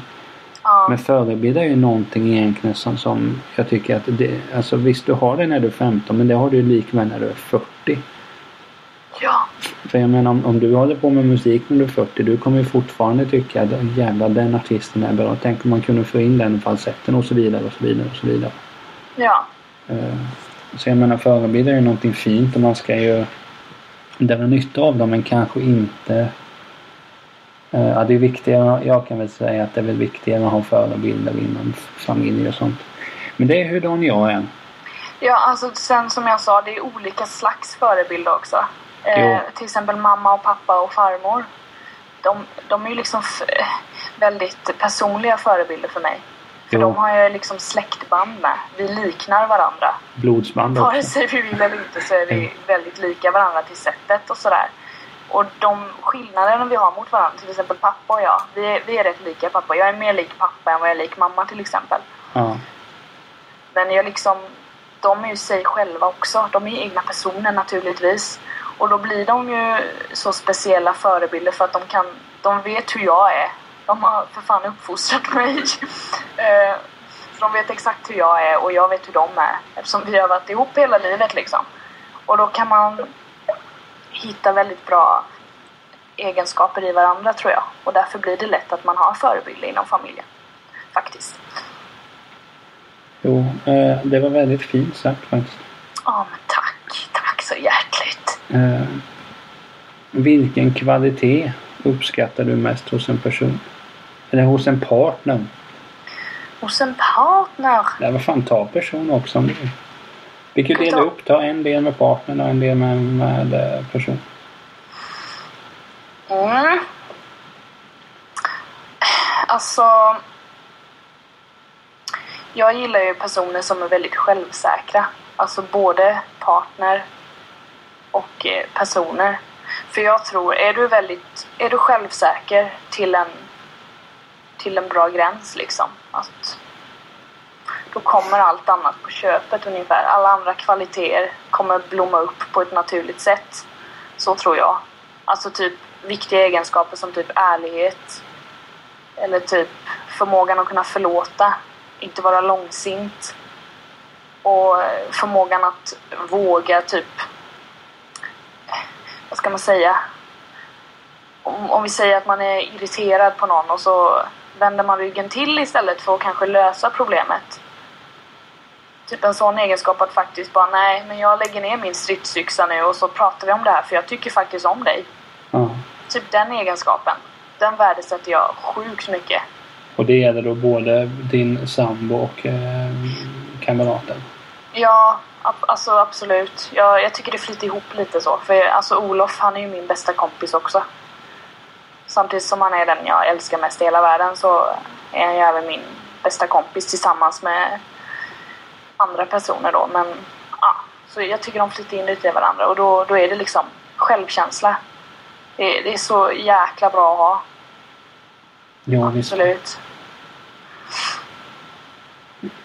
Ja, Men förebild är ju någonting egentligen som, som jag tycker att det, alltså visst du har det när du är 15 men det har du ju likväl när du är 40. ja, För jag menar om, om du håller på med musik när du är 40 du kommer ju fortfarande tycka att jävlar den artisten är bra. Tänk om man kunde få in den falsetten och så vidare och så vidare och så vidare. ja, Eh, Så jag menar förebilder är ju någonting fint och man ska ju dra nytta av dem men kanske inte Eh, Ja, det är viktigare. Jag kan väl säga att det är väl viktigare att ha förebilder inom familj och sånt. Men det är hur jag är. Ja, alltså sen som jag sa, det är olika slags förebilder också. Eh, till exempel mamma och pappa och farmor. De, de är ju liksom väldigt personliga förebilder för mig. För Jo. de har jag liksom släktband med. Vi liknar varandra. Blodsband Vare också. sig vi vill eller inte så är vi väldigt lika varandra till sättet och sådär. Och de skillnaderna vi har mot varandra, till exempel pappa och jag. Vi är, vi är rätt lika pappa. Jag är mer lik pappa än vad jag är lik mamma till exempel. Ja. Men jag liksom, de är ju sig själva också. De är ju egna personer naturligtvis. Och då blir de ju så speciella förebilder för att de kan, de vet hur jag är. De har för fan uppfostrat mig. Eh, så de vet exakt hur jag är och jag vet hur de är. Eftersom vi har varit ihop hela livet liksom. Och då kan man hitta väldigt bra egenskaper i varandra tror jag. Och därför blir det lätt att man har förebilder inom familjen. Faktiskt. Jo, eh, det var väldigt fint sagt faktiskt. Ja, men tack. Eh, vilken kvalitet uppskattar du mest hos en person? Eller hos en partner? Hos en partner. Nej, vad fan, ta person också om du vill. Vi kan dela upp. Ta en del med partnern och en del med, med eh, person. Mm. Alltså... Jag gillar ju personer som är väldigt självsäkra. Alltså både partner och eh, personer. För jag tror, är du väldigt... Är du självsäker till en... Till en bra gräns liksom. Att då kommer allt annat på köpet ungefär. Alla andra kvaliteter kommer blomma upp på ett naturligt sätt. Så tror jag. Alltså typ viktiga egenskaper som typ ärlighet. Eller typ förmågan att kunna förlåta. Inte vara långsint. Och eh, förmågan att våga typ... Vad ska man säga? Om, om vi säger att man är irriterad på någon och så vänder man ryggen till istället för att kanske lösa problemet. Typ en sån egenskap att faktiskt bara nej, men jag lägger ner min stridsyxa nu och så pratar vi om det här för jag tycker faktiskt om dig. Ja. Typ den egenskapen. Den värdesätter jag sjukt mycket. Och det gäller då både din sambo och eh, kamraten? Ja, alltså absolut. Jag, jag tycker det flyter ihop lite så. För alltså Olof, han är ju min bästa kompis också. Samtidigt som han är den jag älskar mest i hela världen så är han ju även min bästa kompis tillsammans med andra personer då. Men ja, så jag tycker de flyter in lite i varandra och då, då är det liksom självkänsla. Det, det är så jäkla bra att ha. Ja, visst. Absolut.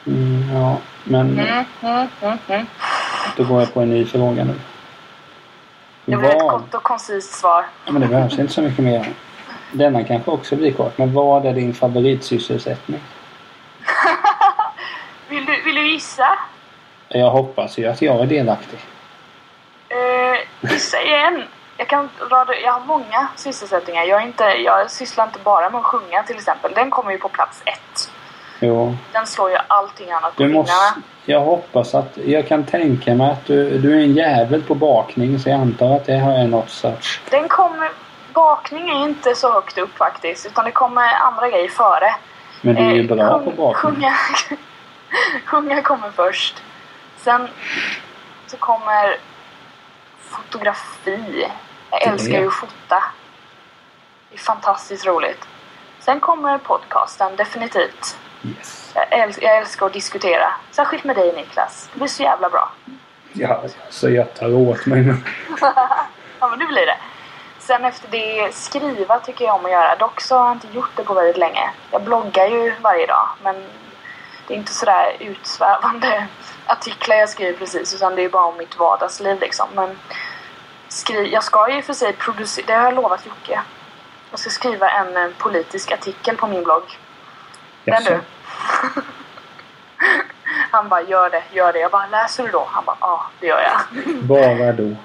Mm, ja, men Mm, mm, mm, då går jag på en ny fråga nu. Det blir ett kort och koncist svar. Ja, men det behövs inte så mycket mer. Denna kanske också blir kort. Men vad är din favoritsysselsättning? Vill du, vill du gissa? Jag hoppas ju att jag är delaktig. Eh, gissa igen. Jag kan rada, jag har många sysselsättningar. Jag, är inte, jag sysslar inte bara med att sjunga till exempel. Den kommer ju på plats ett. Jo, Den slår ju allting annat på du fingrarna. måste... Jag hoppas att... Jag kan tänka mig att du, du är en jävel på bakning så jag antar att det här är något sorts... Den kommer... Bakning är inte så högt upp faktiskt. Utan det kommer andra grejer före. Men du är ju Eh, bra sjung- på bakning. Sjunga, sjunga kommer först. Sen så kommer fotografi. Jag älskar ju att fota. Det är fantastiskt roligt. Sen kommer podcasten, definitivt. Yes. Jag, äls- jag älskar att diskutera. Särskilt med dig Niklas. Det blir så jävla bra. Ja, så jag tar åt mig men... Ja men det blir det. Sen efter det, skriva tycker jag om att göra. Dock så har jag inte gjort det på väldigt länge. Jag bloggar ju varje dag men det är inte sådär utsvävande artiklar jag skriver precis utan det är bara om mitt vardagsliv liksom. Men skri- jag ska ju för sig producera, det har jag lovat Jocke. Jag ska skriva en eh, politisk artikel på min blogg. Den Jaså? du. Han bara gör det, gör det. Jag bara läser du då? Han bara ja, det gör jag. Bara då.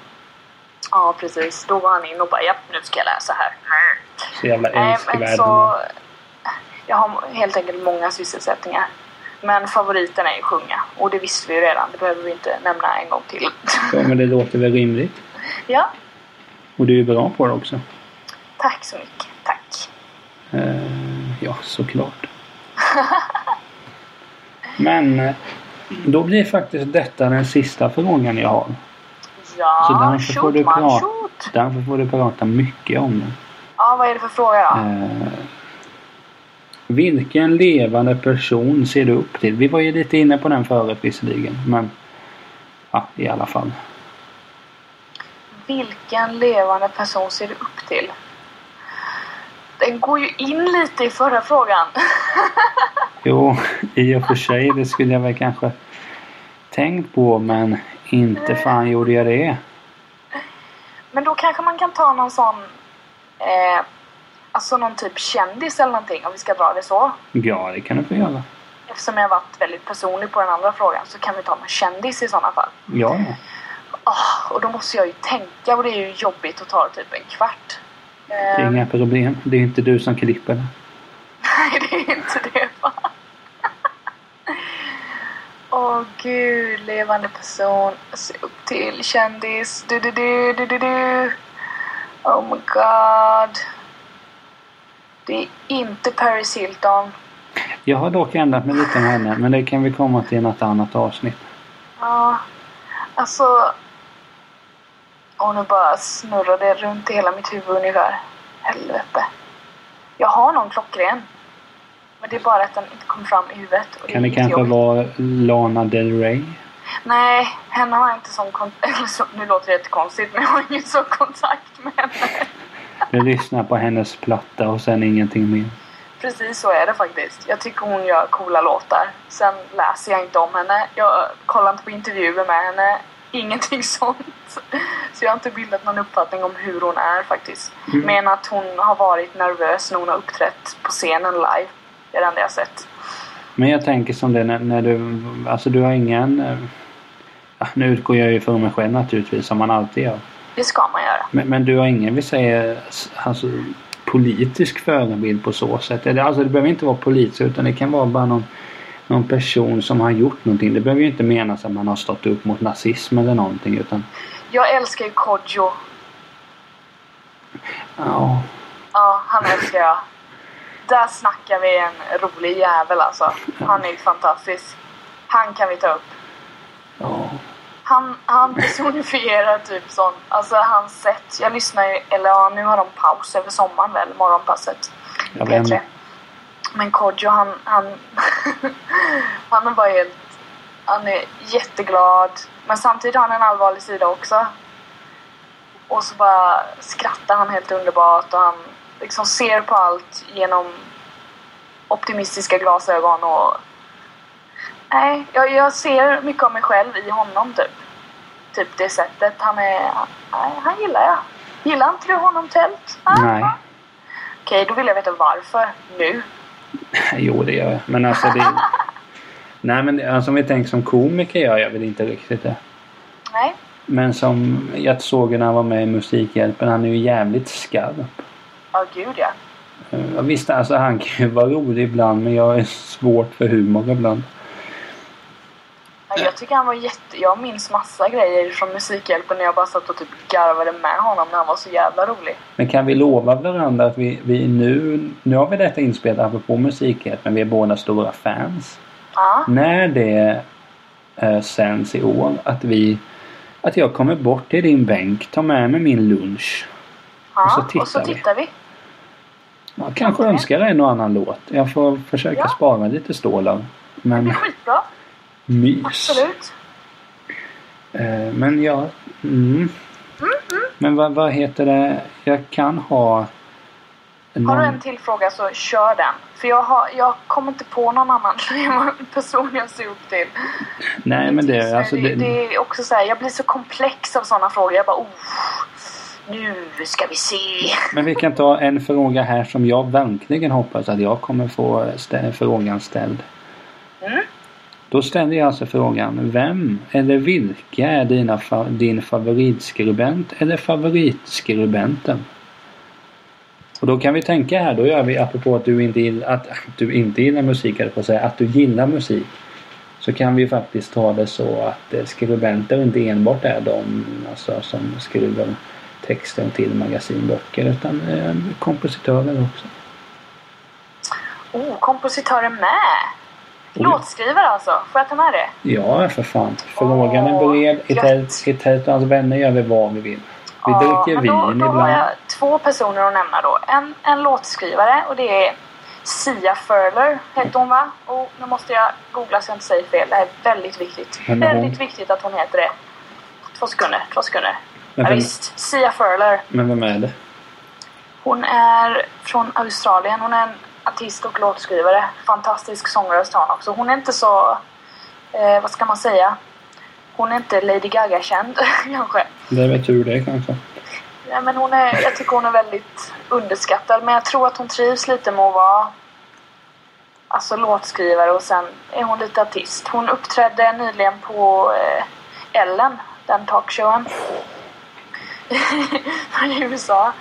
Ja, precis. Då var han in och bara japp, nu ska jag läsa här. Så jävla älskvärd. så... Jag har helt enkelt många sysselsättningar. Men favoriten är ju sjunga. Och det visste vi ju redan. Det behöver vi inte nämna en gång till. Ja, men det låter väl rimligt. ja, Och du är bra på det också. tack så mycket. Tack. Eh, ja, såklart. Men eh, då blir faktiskt detta den sista frågan jag har. Ja, Så därför får, shoot du man, prata, shoot! därför får du prata mycket om det. Ja, vad är det för fråga då? Eh, vilken levande person ser du upp till? Vi var ju lite inne på den förut visserligen. Men ja, i alla fall. Vilken levande person ser du upp till? Den går ju in lite i förra frågan. Jo, i och för sig det skulle jag väl kanske tänkt på men inte fan gjorde jag det. Men då kanske man kan ta någon sån... Eh, alltså någon typ kändis eller någonting om vi ska dra det så. Ja, det kan du få göra. Eftersom jag varit väldigt personlig på den andra frågan så kan vi ta någon kändis i sådana fall. Ja, ja. Ah, och då måste jag ju tänka och det är ju jobbigt att ta typ en kvart. Det är Eh, inga problem. Det är inte du som klipper det. Nej, det är inte det va? Åh gud, levande person, se upp till, kändis, du du du du du du. Oh my god. Det är inte Paris Hilton. Jag har dock ändrat mig lite med henne men det kan vi komma till i något annat avsnitt. Ja, alltså... Och nu bara snurrar det runt i hela mitt huvud ungefär. Helvete. Jag har någon klockren. Men det är bara att den inte kom fram i huvudet. Och Kan det kanske jättejobbigt. vara Lana Del Rey? Nej, henne har jag inte sån kontakt... Nu låter det jättekonstigt men jag har ingen sån kontakt med henne. Du lyssnar på hennes platta och sen ingenting mer. Precis så är det faktiskt. Jag tycker hon gör coola låtar. Sen läser jag inte om henne. Jag kollar inte på intervjuer med henne. Ingenting sånt. Så jag har inte bildat någon uppfattning om hur hon är faktiskt. Mm. Men att hon har varit nervös när hon har uppträtt på scenen live. Det är det enda jag har sett. Men jag tänker som det när, när du... Alltså du har ingen... eh, Ja, nu utgår jag ju från mig själv naturligtvis som man alltid gör. Det ska man göra. Men, men du har ingen, vi säger, alltså, politisk förebild på så sätt? Alltså det behöver inte vara politiskt utan det kan vara bara någon, någon person som har gjort någonting. Det behöver ju inte menas att man har stått upp mot nazism eller någonting utan... Jag älskar ju Kodjo. Ja, Ja, han älskar jag. Där snackar vi en rolig jävel alltså. Han är ju fantastisk. Han kan vi ta upp. ja. Han, han personifierar typ sån, alltså hans sätt. Jag lyssnar ju, eller ja, nu har de paus över sommaren väl, morgonpasset. Jag vet P3. inte. Men Kodjo han, han, han är bara helt, han är jätteglad. Men samtidigt har han en allvarlig sida också. Och så bara skrattar han helt underbart och han liksom ser på allt genom optimistiska glasögon och Nej, jag, jag ser mycket av mig själv i honom typ. Typ det sättet. Han är... Nej, han gillar jag. Gillar inte du honom Tält? Nej. Okej, då vill jag veta varför. Nu. Jo, det gör jag. Men alltså det... Nej men alltså, om vi tänker som komiker gör jag väl inte riktigt det. Nej. Men som jag såg när han var med i Musikhjälpen, han är ju jävligt skarp. Ja, gud ja. Eh, Ja, visst, alltså han kan ju vara rolig ibland men jag är svårt för humor ibland. Ja, Jag tycker han var jätte... Jag minns massa grejer från Musikhjälpen när jag bara satt och typ garvade med honom när han var så jävla rolig. Men kan vi lova varandra att vi, vi nu... Nu har vi detta inspelat apropå Musikhjälpen, vi är båda stora fans. Ja, När det eh, sänds i år, att vi... Att jag kommer bort till din bänk, tar med mig min lunch. ja. Och så och så tittar vi. tittar vi. Jag kanske önskar en och annan låt. Jag får försöka Ja. spara lite stålar. Det blir Men skitbra. Mys. Absolut. Eh, men ja... Mm. Men vad, vad heter det? Jag kan ha... Har du någon- en till fråga så kör den. För jag, har, jag kommer inte på någon annan person jag ser upp till. Nej men det, Så alltså det, det, det är också så här, jag blir så komplex av sådana frågor. Jag bara oh, nu ska vi se. Men vi kan ta en fråga här som jag verkligen hoppas att jag kommer få stä- frågan ställd. Mm. Då ställer jag alltså frågan Vem eller vilka är dina fa- din favoritskribent eller favoritskribenten? Och då kan vi tänka här, då gör vi apropå att du inte gillar, att, att du inte gillar musik, eller på att säga att du gillar musik. Så kan vi faktiskt ta det så att eh, skribenter inte enbart är de alltså, som skriver texten till magasinböcker utan eh, kompositörer också. Oh, kompositörer med! Låtskrivare alltså, får jag ta med det? Ja, för fan. Frågan är bred. gött. Hittar hittar hans vänner gör vi vad vi vill. Vi dricker vin då, då ibland. har jag två personer att nämna då. En, en låtskrivare och det är Sia Furler hette hon va? Och nu måste jag googla så jag inte säger fel. Det här är väldigt viktigt. Hon? Väldigt viktigt att hon heter det. Två sekunder, två sekunder. Men Ja, visst, Sia Furler. Men vem är det? Hon är från Australien. Hon är en artist och låtskrivare. Fantastisk sångröst har hon också. Hon är inte så... Eh, vad ska man säga? Hon är inte Lady Gaga-känd kanske. Det är väl tur det kanske. Nej, men hon är, jag tycker hon är väldigt underskattad. Men jag tror att hon trivs lite med att vara alltså, låtskrivare och sen är hon lite artist. Hon uppträdde nyligen på eh, Ellen, den talkshowen. i USA.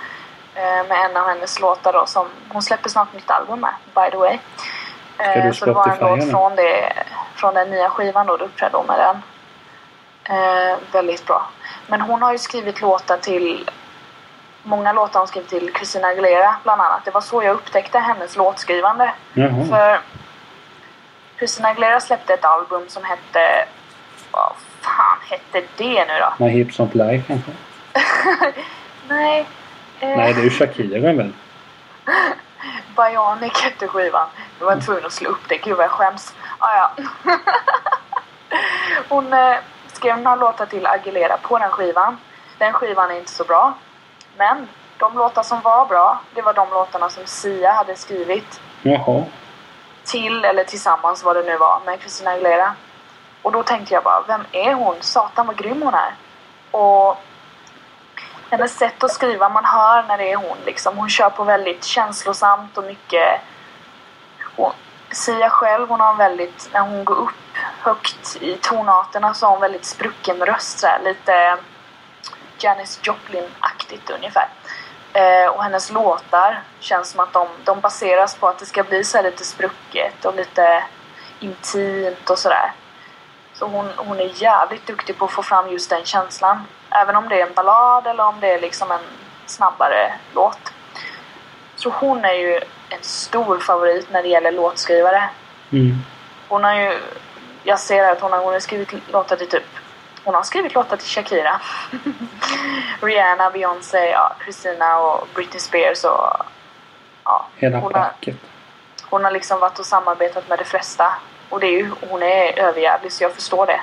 Eh, med en av hennes låtar då som hon släpper snart nytt album med, by the way. Ska Eh, du så det var en låt henne? från, det, från den nya skivan då, då uppträdde hon med den. Eh, väldigt bra. Men hon har ju skrivit låtar till Många låtar hon skrivit till Christina Aguilera bland annat. Det var så jag upptäckte hennes låtskrivande. Jaha. För Christina Aguilera släppte ett album som hette... Vad fan hette det nu då? My Hips Don't Lie kanske? Nej. Eh, Nej, det är ju Shakira väl? Bionic hette skivan. Jag var tvungen att slå upp det. Gud vad jag skäms. Ah, ja. Hon eh, skrev några låtar till Aguilera på den skivan. Den skivan är inte så bra. Men de låtar som var bra, det var de låtarna som Sia hade skrivit Jaha. till, eller tillsammans vad det nu var, med Christina Aguilera. Och då tänkte jag bara, vem är hon? Satan vad grym hon är. Och hennes sätt att skriva, man hör när det är hon liksom. Hon kör på väldigt känslosamt och mycket... Hon, Sia själv, hon har en väldigt, när hon går upp högt i tonarterna så har hon väldigt sprucken röst så här, lite Janis Joplin-aktigt ungefär. Eh, och hennes låtar känns som att de, de baseras på att det ska bli så här lite sprucket och lite intimt och sådär. Så hon, hon är jävligt duktig på att få fram just den känslan. Även om det är en ballad eller om det är liksom en snabbare låt. Så hon är ju en stor favorit när det gäller låtskrivare. Mm. Hon har ju... Jag ser att hon har, hon har skrivit låtar till typ... Hon har skrivit låtar till Shakira. Rihanna, Beyoncé, ja, Christina och Britney Spears och... Ja, Hela hon, har, packet. hon har liksom varit och samarbetat med de flesta. Och det är ju, hon är överjävlig så jag förstår det.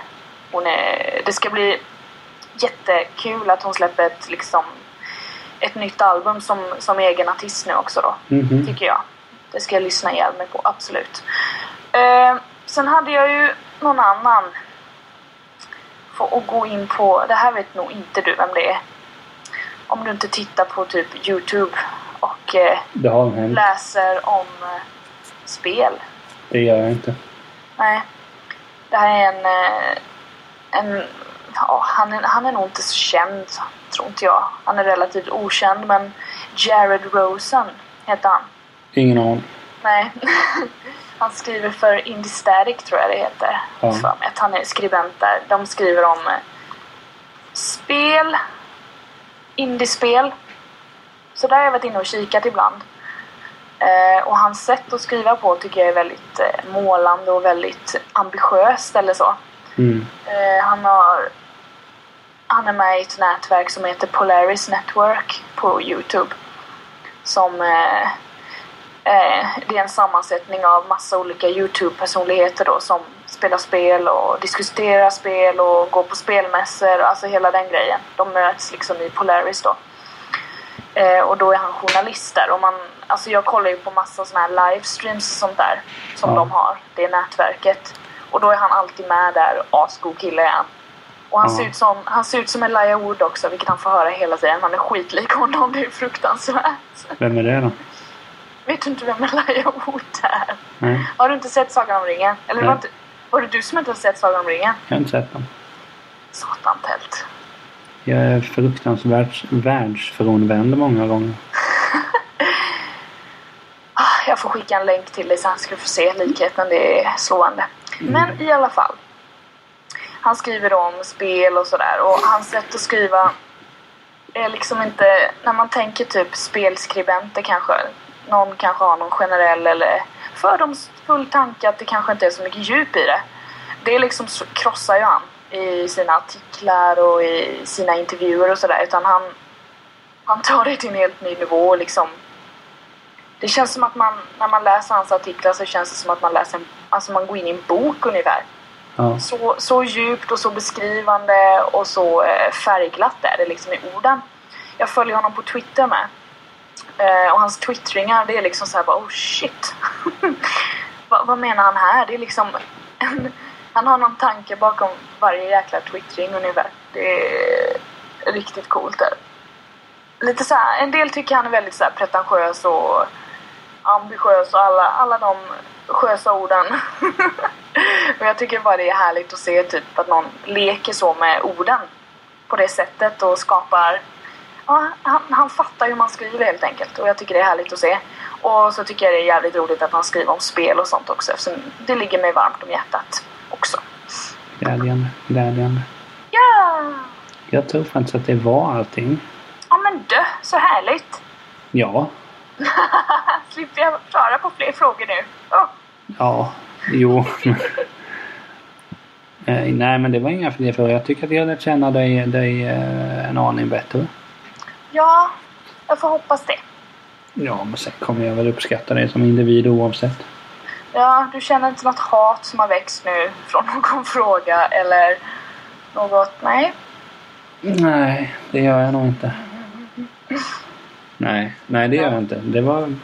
Hon är, det ska bli jättekul att hon släpper ett, liksom, ett nytt album som, som egen artist nu också då Mhm. tycker jag. Det ska jag lyssna ihjäl mig på, absolut. Eh, sen hade jag ju någon annan. För att gå in på, det här vet nog inte du vem det är. Om du inte tittar på typ Youtube och eh, läser om eh, spel. Det gör jag inte. Nej. Det här är en... eh, en ja, han, är, han är nog inte så känd, tror inte jag. Han är relativt okänd, men Jared Rosen heter han. Ingen aning. Nej. Han skriver för Indie Static tror jag det heter. Ja. För mig att han är skribent där. De skriver om eh, spel, indiespel. Så där har jag varit inne och kikat ibland. Eh, och hans sätt att skriva på tycker jag är väldigt eh, målande och väldigt ambitiöst eller så. Mm. Eh, han har han är med i ett nätverk som heter Polaris Network på Youtube. Som eh, det är en sammansättning av massa olika Youtube-personligheter då som spelar spel och diskuterar spel och går på spelmässor, alltså hela den grejen. De möts liksom i Polaris då. Eh, och då är han journalist där. Och man, alltså jag kollar ju på massa såna här livestreams och sånt där som Ja. de har, det nätverket. Och då är han alltid med där, asgod kille är han. Och han, Ja. ser ut som, han ser ut som Elijah Wood också, vilket han får höra hela tiden. Han är skitlik honom, det är fruktansvärt. Vem är det då? Vet du inte vem Elijah Wood är? Nej, Har du inte sett Sagan om ringen? Eller var, Nej. inte, var det du som inte har sett Sagan om ringen? jag har inte sett den. Satan tält. Jag är fruktansvärt världsfrånvänd många gånger. Ah, Jag får skicka en länk till dig sen ska du få se likheten. Det är slående. Men i alla fall. Han skriver om spel och sådär och hans sätt att skriva är liksom inte... När man tänker typ spelskribenter kanske. Någon kanske har någon generell eller fördomsfull tanke att det kanske inte är så mycket djup i det. Det liksom krossar ju han i sina artiklar och i sina intervjuer och sådär. Utan han, han tar det till en helt ny nivå liksom det känns som att man, när man läser hans artiklar så känns det som att man läser en, alltså man går in i en bok ungefär. Ja. Så, så djupt och så beskrivande och så eh, färgglatt är det liksom i orden. Jag följer honom på Twitter med. Eh, och hans twittringar det är liksom såhär bara oh shit. Va, vad menar han här? Det är liksom en, han har någon tanke bakom varje jäkla twittring ungefär. Det är riktigt coolt där. Lite så här, en del tycker han är väldigt så här pretentiös och ambitiös och alla, alla de skösa orden. och jag tycker bara det är härligt att se typ att någon leker så med orden på det sättet och skapar Ja, han, han fattar hur man skriver helt enkelt och jag tycker det är härligt att se. Och så tycker jag det är jävligt roligt att han skriver om spel och sånt också eftersom det ligger mig varmt om hjärtat också. Glädjande, glädjande. Ja! Jag tror faktiskt att det var allting. Ja men dö, så härligt! Ja. Slipper jag svara på fler frågor nu. Åh. Ja. Jo. Eh, Nej men det var inga fler frågor. Jag tycker att jag lärt känna dig, dig eh, en aning bättre. Ja, jag får hoppas det. Ja men sen kommer jag väl uppskatta dig som individ oavsett. Ja, du känner inte något hat som har växt nu från någon fråga eller något? Nej? Nej, det gör jag nog inte. Nej, nej det gör jag inte. Det var...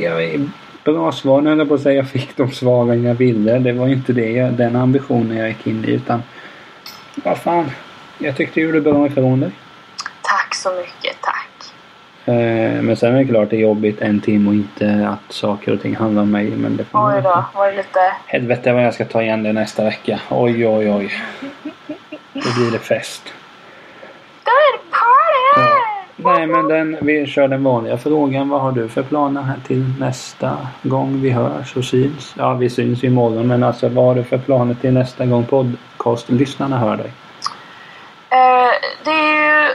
Jag, bra svar, höll jag på att säga jag fick de svaren jag ville. Det var inte det, jag- den ambitionen jag gick in i utan... Vad fan. Jag tyckte du gjorde bra ifrån dig. Tack så mycket, tack. Eh, Men sen är det klart det är jobbigt en timme och inte att saker och ting handlar om mig. Men det får Oj då, var det lite... Helvete vad jag ska ta igen det nästa vecka. Oj, oj, oj. Då blir det fest. Då är det party! Ja. Nej, men den, vi kör den vanliga frågan. Vad har du för planer här till nästa gång vi hörs och syns? Ja, vi syns imorgon, men alltså vad har du för planer till nästa gång podcastlyssnarna hör dig? Eh, det är ju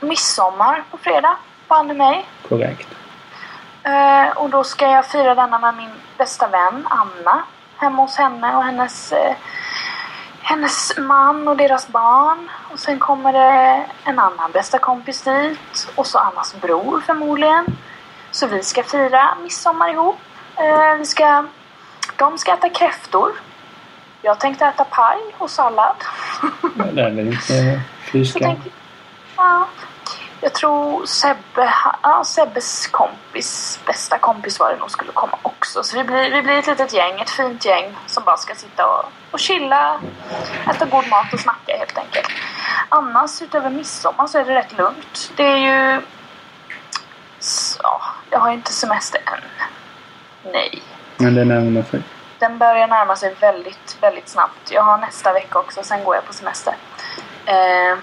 midsommar på fredag, banne mig. Korrekt. Eh, och då ska jag fira denna med min bästa vän Anna. Hemma hos henne och hennes, eh, hennes man och deras barn. Och sen kommer det en annan bästa kompis dit. Och så Annas bror förmodligen. Så vi ska fira midsommar ihop. Eh, vi ska, de ska äta kräftor. Jag tänkte äta paj och sallad. Det är väl inte fy Så skam. tänker, ja, jag tror Sebbe, ja, Sebbes kompis, bästa kompis var det nog, skulle komma också. Så vi blir, vi blir ett litet gäng, ett fint gäng som bara ska sitta och, och chilla, äta god mat och snacka helt enkelt. Annars utöver midsommar så är det rätt lugnt. Det är ju... Så, ja, jag har ju inte semester än. Nej. Men det närmar sig. Den börjar närma sig väldigt, väldigt snabbt. Jag har nästa vecka också, sen går jag på semester. Eh,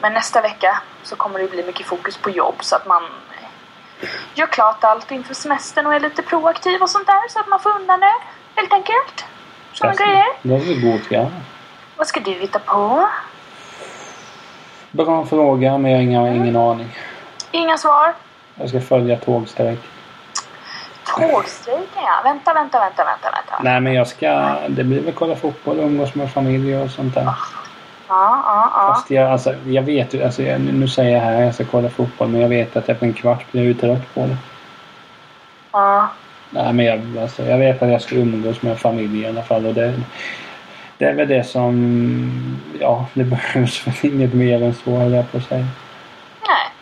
men nästa vecka så kommer det bli mycket fokus på jobb så att man gör klart allt inför semestern och är lite proaktiv och sånt där så att man får undan det helt enkelt. Sådana grejer. Det är väl god ja. Vad ska du hitta på? Bra fråga, men jag har inga, ingen aning. Inga svar? Jag ska följa tågstrejk. Tågstrejken ja. Vänta, vänta, vänta, vänta, vänta. Nej, men jag ska... Det blir väl kolla fotboll, umgås med familj och sånt där. Ja, ja, ja. Fast jag, alltså, jag vet ju, alltså, jag, nu säger jag här jag ska kolla fotboll men jag vet att efter en kvart blir jag ju trött på det. ja. Nej men jag, alltså, jag vet att jag ska umgås med familj i alla fall och det, det är väl det som, ja det behövs väl inget mer än så höll jag på att säga. Nej,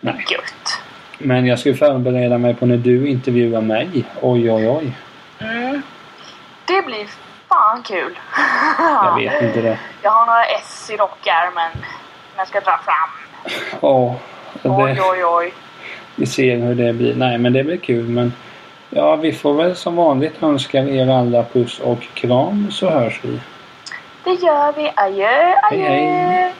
Nej. gött. Men jag ska förbereda mig på när du intervjuar mig. Oj oj oj. Mm. Det blir fan kul. Jag vet inte det. Jag har några S i rockärmen jag ska dra fram. Ja, Oj, det, oj, oj. vi ser hur det blir. Nej men det blir kul men Ja, vi får väl som vanligt önska er alla puss och kram så hörs vi. Det gör vi. Adjö, Hej, adjö. hej.